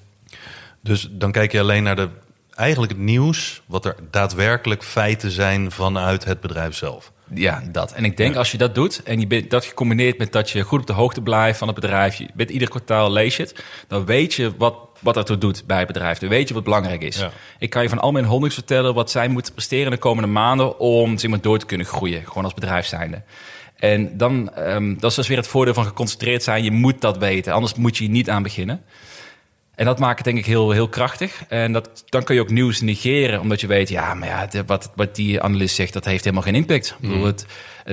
Dus dan kijk je alleen naar de, eigenlijk het nieuws, wat er daadwerkelijk feiten zijn vanuit het bedrijf zelf. Ja, dat. En ik denk als je dat doet en je bent dat gecombineerd met dat je goed op de hoogte blijft van het bedrijf, je bent ieder kwartaal lees je het, dan weet je wat, wat dat doet bij het bedrijf. Dan weet je wat belangrijk is. Ja. Ik kan je van al mijn holdings vertellen wat zij moeten presteren de komende maanden om zeg maar, door te kunnen groeien, gewoon als bedrijf zijnde. En dan, ehm, dat is dus weer het voordeel van geconcentreerd zijn. Je moet dat weten, anders moet je hier niet aan beginnen. En dat maakt het denk ik heel, heel krachtig. En dat, dan kun je ook nieuws negeren, omdat je weet, ja, maar ja, de- wat, wat die analist zegt, dat heeft helemaal geen impact. Ik bedoel, het,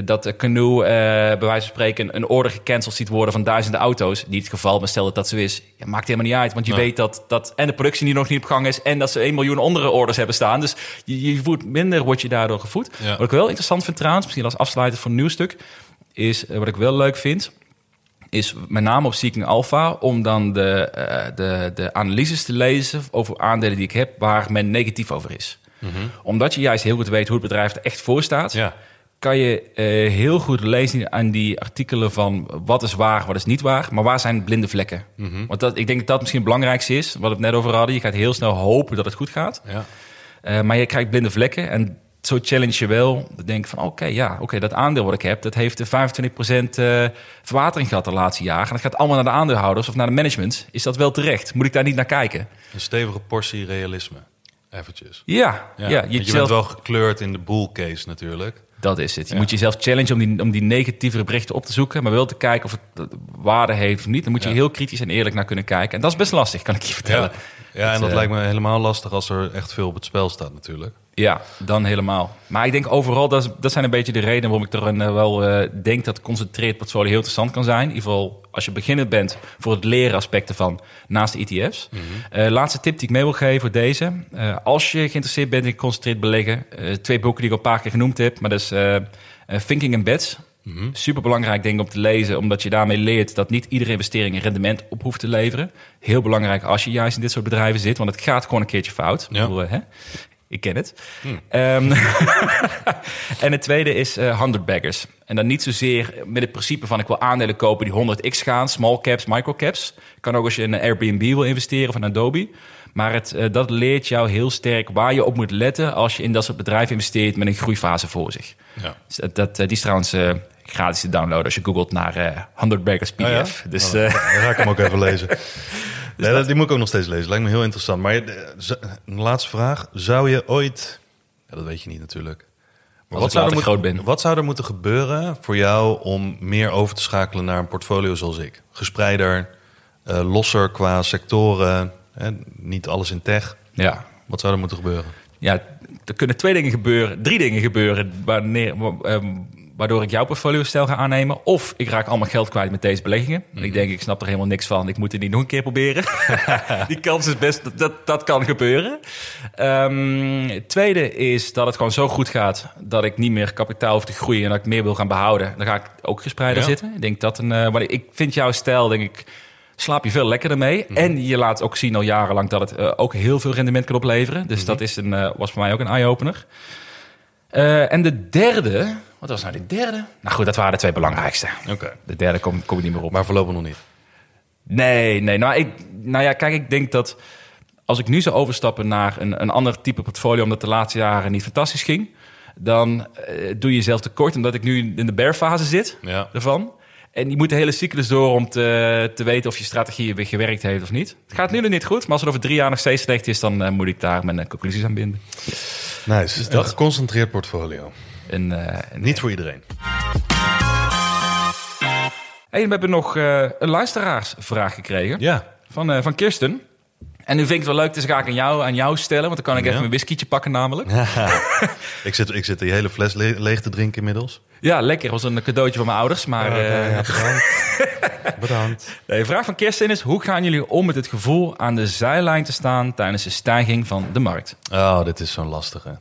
dat Canoe, eh bij wijze van spreken, een order gecanceld ziet worden van duizenden auto's. Niet het geval, maar stel dat dat zo is. Ja, maakt helemaal niet uit, want je weet dat, dat en de productie die nog niet op gang is en dat ze 1 miljoen andere orders hebben staan. Dus je, je voert minder, word je daardoor gevoed. Ja. Wat ik wel interessant vind trouwens, misschien als afsluiter voor een nieuw stuk, is eh, wat ik wel leuk vind is met name op Seeking Alpha om dan de, eh, de, de analyses te lezen over aandelen die ik heb waar men negatief over is. Omdat je juist heel goed weet hoe het bedrijf er echt voor staat, Ja. kan je eh, heel goed lezen aan die artikelen van wat is waar, wat is niet waar, maar waar zijn blinde vlekken. Want dat, ik denk dat dat misschien het belangrijkste is, wat we het net over hadden. Je gaat heel snel hopen dat het goed gaat. Ja. Eh, maar je krijgt blinde vlekken en zo challenge je wel. Dan denk ik van oké, ja, oké, dat aandeel wat ik heb, dat heeft de 25% eh verwatering gehad de laatste jaren. En dat gaat allemaal naar de aandeelhouders of naar de management. Is dat wel terecht? Moet ik daar niet naar kijken? Een stevige portie realisme. Eventjes. Ja, ja, Ja, je, bent wel gekleurd in de bull case natuurlijk. dat is het. Je Ja. moet jezelf challengen om die, om die negatievere berichten op te zoeken, maar wel te kijken of het eh, waarde heeft of niet. Dan moet je Ja. heel kritisch en eerlijk naar kunnen kijken. En dat is best lastig, kan ik je vertellen. Ja, en dat eh, lijkt me helemaal lastig als er echt veel op het spel staat natuurlijk. Ja, dan helemaal. Maar ik denk overal, dat, is- dat zijn een beetje de redenen waarom ik er een, eh, wel eh, denk dat geconcentreerd portfolio heel interessant kan zijn. In ieder geval als je beginnend bent voor het leren aspect ervan naast de ETF's. Eh, laatste tip die ik mee wil geven voor deze. Als je geïnteresseerd bent in geconcentreerd beleggen, twee boeken die ik al een paar keer genoemd heb, maar dat is Thinking in Bets. Super belangrijk denk ik om te lezen, omdat je daarmee leert dat niet iedere investering een rendement op hoeft te leveren. Heel belangrijk als je juist in dit soort bedrijven zit, want het gaat gewoon een keertje fout. Ja. bedoel, hè? Ik ken het. Ehm, en het tweede is eh 100 baggers. En dan niet zozeer met het principe van ik wil aandelen kopen die 100x gaan, small caps, microcaps. Kan ook als je in een Airbnb wil investeren of een Adobe. Maar het, eh, dat leert jou heel sterk waar je op moet letten als je in dat soort bedrijven investeert met een groeifase voor zich. Ja. Dus dat, dat, eh, die is trouwens gratis te downloaden als je googelt naar eh 100 baggers PDF. Oh ja? Dus Oh, dan ga ik hem ook even lezen. Nee, dat, die moet ik ook nog steeds lezen. Lijkt me heel interessant. Maar een laatste vraag. Zou je ooit... Ja, dat weet je niet natuurlijk. Maar Als ik zou er moeten-. Wat zou er moeten gebeuren voor jou om meer over te schakelen naar een portfolio zoals ik? Gespreider, eh, losser qua sectoren, hè, niet alles in tech. ja, Wat zou er moeten gebeuren? ja, er kunnen twee dingen gebeuren, drie dingen gebeuren wanneer, wa- ehm, waardoor ik jouw portfolio-stijl ga aannemen. Of ik raak allemaal geld kwijt met deze beleggingen. En ik denk, ik snap er helemaal niks van. Ik moet het niet nog een keer proberen. Die kans is best, dat- dat, dat kan gebeuren. Het tweede is dat het gewoon zo goed gaat dat ik niet meer kapitaal hoef te groeien en dat ik meer wil gaan behouden. Dan ga ik ook gespreider Ja. zitten. Ik denk dat een, eh, maar ik vind jouw stijl, denk ik, slaap je veel lekkerder mee. En je laat ook zien al jarenlang dat het eh, ook heel veel rendement kan opleveren. Dus dat is een, eh, was voor mij ook een eye-opener. En de derde, wat was nou de derde? Nou goed, dat waren de twee belangrijkste. Oké. De derde kom, kom ik niet meer op. Maar voorlopig nog niet. Nee, nee. Nou, ik, nou ja, kijk, ik denk dat als ik nu zou overstappen naar een, een ander type portfolio, omdat de laatste jaren niet fantastisch ging, dan eh, doe je jezelf tekort, omdat ik nu in de bear-fase zit Ja. ervan. En je moet de hele cyclus door om te, te weten of je strategie weer gewerkt heeft of niet. Het gaat nu nog niet goed, maar als het over drie jaar nog steeds slecht is, dan eh, moet ik daar mijn eh, conclusies aan binden. Nice. Een geconcentreerd portfolio. En, eh, en- Niet voor iedereen. Hey, we hebben nog eh, een luisteraarsvraag gekregen Ja. van, eh, van Kirsten. En nu vind ik het wel leuk, dus ga ik aan jou, aan jou stellen, want dan kan ik even Ja. mijn whiskietje pakken namelijk. ik, zit, ik zit die hele fles le- leeg te drinken inmiddels. Ja, lekker. was een cadeautje van mijn ouders. Maar eh, bedankt. bedankt. de vraag van Kirsten is... hoe gaan jullie om met het gevoel aan de zijlijn te staan... tijdens de stijging van de markt? Oh, dit is zo'n lastige.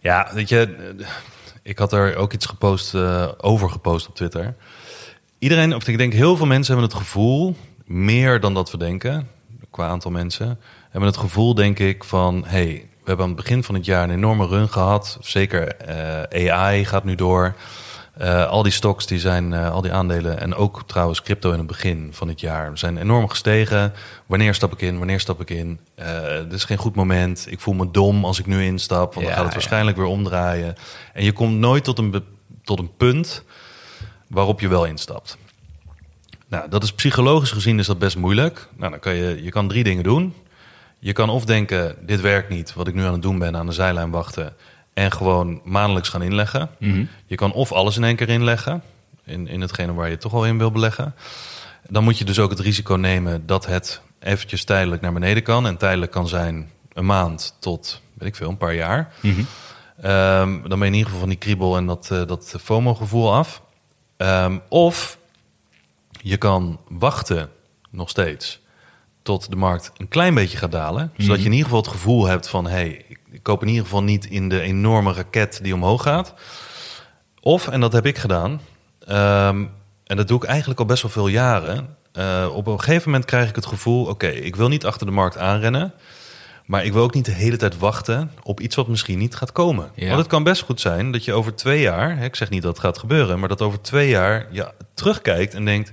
Ja, weet je, eh, ik had er ook iets gepost, eh, over gepost op Twitter. Iedereen, of ik denk heel veel mensen hebben het gevoel, meer dan dat we denken, qua aantal mensen, hebben het gevoel, denk ik, van hey, we hebben aan het begin van het jaar een enorme run gehad. Zeker eh, AI gaat nu door. Eh, al die stocks, die zijn, eh, al die aandelen en ook trouwens crypto in het begin van het jaar zijn enorm gestegen. Wanneer stap ik in? Wanneer stap ik in? Eh dit is geen goed moment. Ik voel me dom als ik nu instap, want Ja, dan gaat het ja. waarschijnlijk weer omdraaien. En je komt nooit tot een, tot een punt waarop je wel instapt. Nou, dat is psychologisch gezien is dat best moeilijk. Nou, dan kan je, je kan drie dingen doen. Je kan of denken, dit werkt niet, wat ik nu aan het doen ben, aan de zijlijn wachten. En gewoon maandelijks gaan inleggen. Je kan of alles in één keer inleggen, in, in hetgene waar je toch al in wil beleggen. Dan moet je dus ook het risico nemen dat het eventjes tijdelijk naar beneden kan. En tijdelijk kan zijn een maand tot, weet ik veel, een paar jaar. Ehm, dan ben je in ieder geval van die kriebel en dat, eh, dat FOMO-gevoel af. Ehm, of je kan wachten nog steeds tot de markt een klein beetje gaat dalen. Zodat je in ieder geval het gevoel hebt van... hé, hey, ik koop in ieder geval niet in de enorme raket die omhoog gaat. Of, en dat heb ik gedaan... ehm, en dat doe ik eigenlijk al best wel veel jaren... eh, op een gegeven moment krijg ik het gevoel... oké, ik wil niet achter de markt aanrennen... maar ik wil ook niet de hele tijd wachten op iets wat misschien niet gaat komen. Ja. Want het kan best goed zijn dat je over twee jaar... hè, ik zeg niet dat het gaat gebeuren... maar dat over twee jaar je terugkijkt en denkt...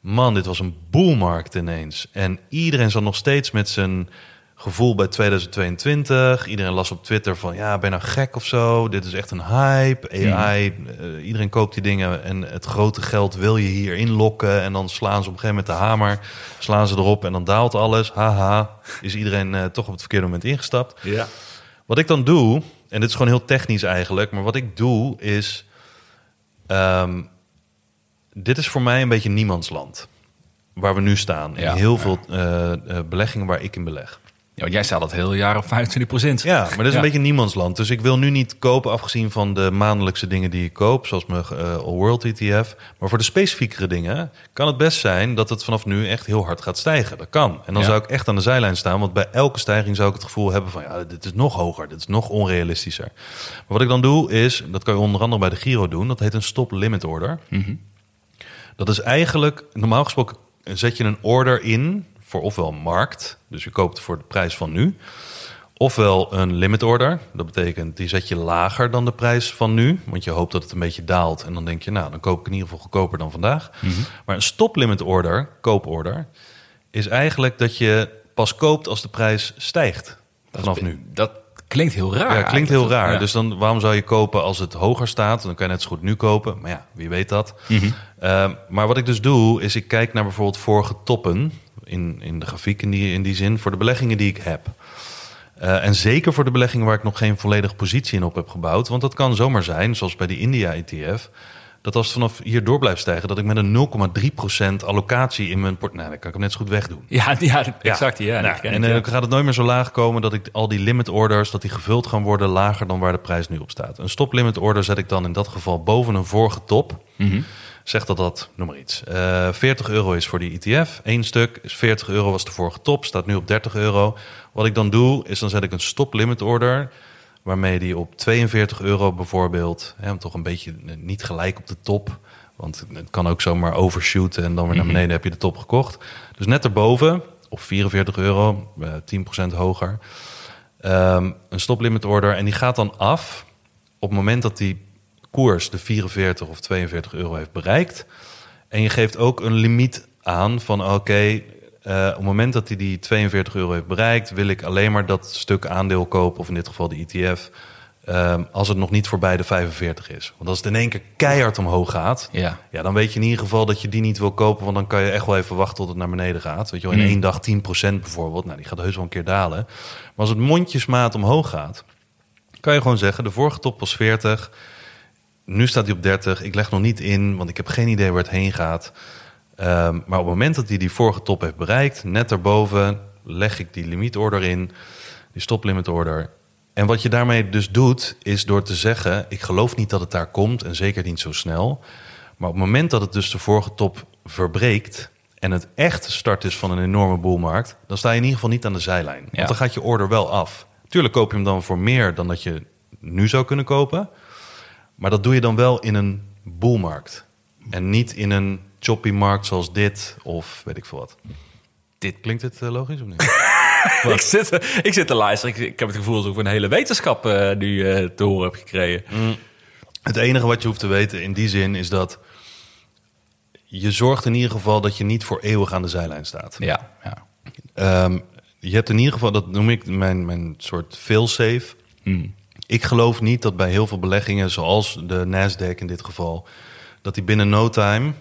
man, dit was een boelmarkt ineens. En iedereen zat nog steeds met zijn gevoel bij 2022. Iedereen las op Twitter van, ja, ben je nou gek of zo? Dit is echt een hype. AI, eh, iedereen koopt die dingen en het grote geld wil je hier inlokken. En dan slaan ze op een gegeven moment de hamer, slaan ze erop en dan daalt alles. Haha, is iedereen eh, toch op het verkeerde moment ingestapt. Ja. Wat ik dan doe, en dit is gewoon heel technisch eigenlijk, maar wat ik doe is. ehm, dit is voor mij een beetje niemandsland. Waar we nu staan. In Ja, heel ja. veel eh, beleggingen waar ik in beleg. Ja, jij staat dat hele jaar op 25 procent. Ja, maar dat is Ja. een beetje niemandsland. Dus ik wil nu niet kopen, afgezien van de maandelijkse dingen die ik koop, zoals mijn eh, All World ETF. Maar voor de specifiekere dingen kan het best zijn dat het vanaf nu echt heel hard gaat stijgen. Dat kan. En dan Ja. zou ik echt aan de zijlijn staan, want bij elke stijging zou ik het gevoel hebben van ja, dit is nog hoger, dit is nog onrealistischer. Maar wat ik dan doe is, dat kan je onder andere bij de Giro doen, dat heet een stop limit order. Dat is eigenlijk, normaal gesproken zet je een order in voor ofwel markt, dus je koopt voor de prijs van nu, ofwel een limit order. Dat betekent, die zet je lager dan de prijs van nu, want je hoopt dat het een beetje daalt en dan denk je, nou, dan koop ik in ieder geval goedkoper dan vandaag. Maar een stop limit order, kooporder, is eigenlijk dat je pas koopt als de prijs stijgt vanaf nu. Dat klinkt heel raar. Ja, klinkt heel raar. Ja. Dus dan, waarom zou je kopen als het hoger staat? Dan kan je net zo goed nu kopen. Maar ja, wie weet dat. Mhm. Ehm, maar wat ik dus doe, is ik kijk naar bijvoorbeeld vorige toppen... in, in de grafiek in die, in die zin, voor de beleggingen die ik heb. Eh, en zeker voor de beleggingen waar ik nog geen volledige positie in op heb gebouwd. Want dat kan zomaar zijn, zoals bij die India-ETF... dat als het vanaf hier door blijft stijgen... dat ik met een 0,3% allocatie in mijn port... Nou, dan kan ik hem net zo goed wegdoen. Ja, ja, exact. Ja, Nou, en eh, ja. dan gaat het nooit meer zo laag komen dat ik al die limit orders, dat die gevuld gaan worden lager dan waar de prijs nu op staat. Een stop limit order zet ik dan in dat geval boven een vorige top. Mhm. Zeg dat dat, noem maar iets, eh 40 euro is voor die ETF. Eén stuk is 40 euro was de vorige top, staat nu op 30 euro. Wat ik dan doe, is dan zet ik een stop limit order waarmee die op 42 euro bijvoorbeeld, hè, toch een beetje eh, niet gelijk op de top, want het kan ook zomaar overshooten en dan weer naar beneden heb je de top gekocht. Dus net erboven, op 44 euro, eh, 10% hoger, ehm, een stop limit order en die gaat dan af op het moment dat die koers de 44 of 42 euro heeft bereikt. En je geeft ook een limiet aan van oké, eh, op het moment dat hij die 42 euro heeft bereikt, wil ik alleen maar dat stuk aandeel kopen, of in dit geval de ETF, ehm, als het nog niet voorbij de 45 is. Want als het in één keer keihard omhoog gaat, Ja. ja, dan weet je in ieder geval dat je die niet wil kopen, want dan kan je echt wel even wachten tot het naar beneden gaat. Weet je wel, in Mm. één dag 10% bijvoorbeeld, nou die gaat heus wel een keer dalen. Maar als het mondjesmaat omhoog gaat, kan je gewoon zeggen, de vorige top was 40, nu staat hij op 30. Ik leg nog niet in, want ik heb geen idee waar het heen gaat. Ehm, maar op het moment dat hij die vorige top heeft bereikt, net daarboven, leg ik die limietorder in, die stop limit order. En wat je daarmee dus doet, is door te zeggen: ik geloof niet dat het daar komt en zeker niet zo snel. Maar op het moment dat het dus de vorige top verbreekt en het echt start is van een enorme boelmarkt, dan sta je in ieder geval niet aan de zijlijn. Ja. Want dan gaat je order wel af. Tuurlijk koop je hem dan voor meer dan dat je nu zou kunnen kopen. Maar dat doe je dan wel in een boelmarkt. En niet in een choppy markt zoals dit of weet ik veel wat. Dit- Klinkt dit eh, logisch of niet? ik, zit, ik zit te luisteren. Ik, ik heb het gevoel alsof ik een hele wetenschap eh, nu eh, te horen heb gekregen. Het enige wat je hoeft te weten in die zin is dat je zorgt in ieder geval dat je niet voor eeuwig aan de zijlijn staat. Ja, ja. Ehm, je hebt in ieder geval, dat noem ik mijn, mijn soort fail-safe. Hmm. Ik geloof niet dat bij heel veel beleggingen, zoals de Nasdaq in dit geval, dat die binnen no time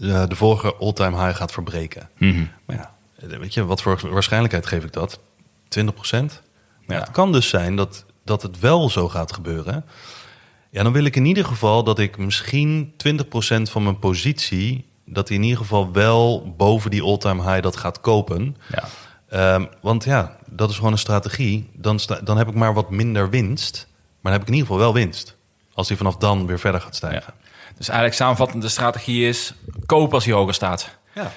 eh, de vorige all-time high gaat verbreken. Mhm. Maar ja, eh, weet je, wat voor waarschijnlijkheid geef ik dat? 20 procent? Maar ja, Ja. het kan dus zijn dat, dat het wel zo gaat gebeuren. Ja, dan wil ik in ieder geval dat ik misschien 20% van mijn positie dat in ieder geval wel boven die all-time high dat gaat kopen. Ja. Ehm, want ja, dat is gewoon een strategie. Dan, sta, dan heb ik maar wat minder winst. Maar dan heb ik in ieder geval wel winst. Als hij vanaf dan weer verder gaat stijgen. Dus eigenlijk samenvattend, de strategie is koop als hij hoger staat. Ja.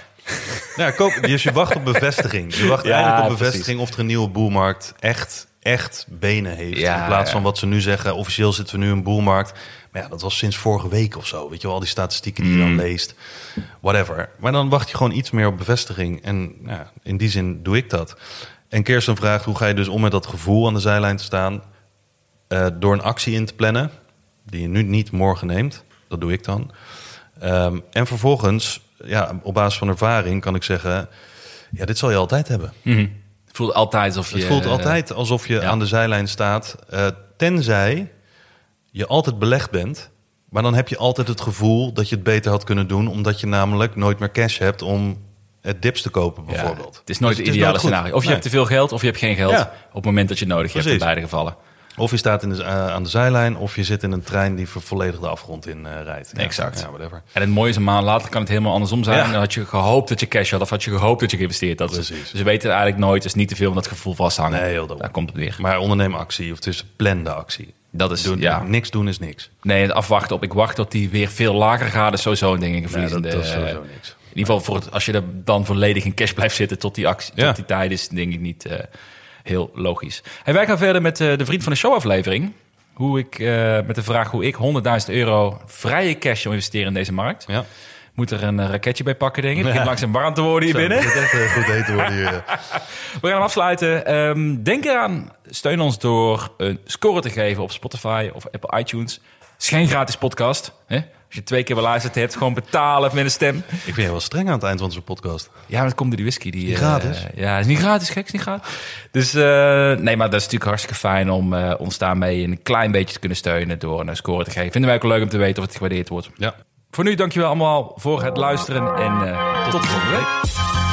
ja, koop, dus je wacht op bevestiging. Je wacht Ja, eigenlijk op precies. bevestiging of er een nieuwe boelmarkt echt, echt benen heeft. Ja, in plaats van wat ze nu zeggen, officieel zitten we nu in een boelmarkt. Maar ja, dat was sinds vorige week of zo. Weet je wel, al die statistieken die je Mm. dan leest. Whatever. Maar dan wacht je gewoon iets meer op bevestiging. En ja, in die zin doe ik dat. En Kirsten vraagt, hoe ga je dus om met dat gevoel aan de zijlijn te staan? Eh, door een actie in te plannen, die je nu niet morgen neemt. Dat doe ik dan. Ehm, en vervolgens, ja, op basis van ervaring kan ik zeggen... ja, dit zal je altijd hebben. Mhm. Het voelt altijd alsof je... Het voelt eh, altijd alsof je ja. aan de zijlijn staat. eh, tenzij je altijd belegd bent. Maar dan heb je altijd het gevoel dat je het beter had kunnen doen... omdat je namelijk nooit meer cash hebt om het dips te kopen ja, bijvoorbeeld. het is nooit Dus het ideale nooit scenario. Of je Nee. hebt te veel geld of je hebt geen geld. Ja. Op het moment dat je het nodig hebt in beide gevallen. Of je staat in de, eh, aan de zijlijn... of je zit in een trein die volledig de afgrond in eh, rijdt. Ja, Exact. Ja, whatever. En het mooie is, een maand later kan het helemaal andersom zijn. Ja. Dan had je gehoopt dat je cash had of had je gehoopt dat je geïnvesteerd had. Precies. Dus we weten het eigenlijk nooit. Is niet te veel om dat gevoel vasthangen. Nee, heel. Daar komt het weer. Maar onderneem actie, of het is plan de actie. Dat is, Doen, ja. Niks doen is niks. Nee, het afwachten op. Ik wacht tot die weer veel lager gaat. is sowieso een ding. Een Nee, dat, dat is eh, sowieso niks. in ieder geval, voor het, als je er dan volledig in cash blijft zitten tot die, actie, Ja. tot die tijd, is denk ik niet heel logisch. En wij gaan verder met eh, de Vriend van de Show aflevering. Hoe ik, eh, met de vraag hoe ik 100.000 euro vrije cash wil investeren in deze markt. Ja. Moet er een eh, raketje bij pakken, denk ik. Het Ja. langzaam warm te worden hier binnen. Het is echt goed worden hier. ja. We gaan hem afsluiten. Ehm, denk eraan, steun ons door een score te geven op Spotify of Apple iTunes. Het is geen gratis podcast. Hè? Als je twee keer beluisterd hebt, gewoon betalen met een stem. Ik vind je wel streng aan het eind van onze podcast. Ja, maar dat komt door die whisky. Die, Niet eh, gratis? ja, is niet gratis, gek, is niet gratis. Dus eh, nee, maar dat is natuurlijk hartstikke fijn om eh, ons daarmee een klein beetje te kunnen steunen door een score te geven. Vinden wij ook leuk om te weten of het gewaardeerd wordt. Ja. Voor nu, dankjewel allemaal voor het luisteren en eh, tot de volgende week.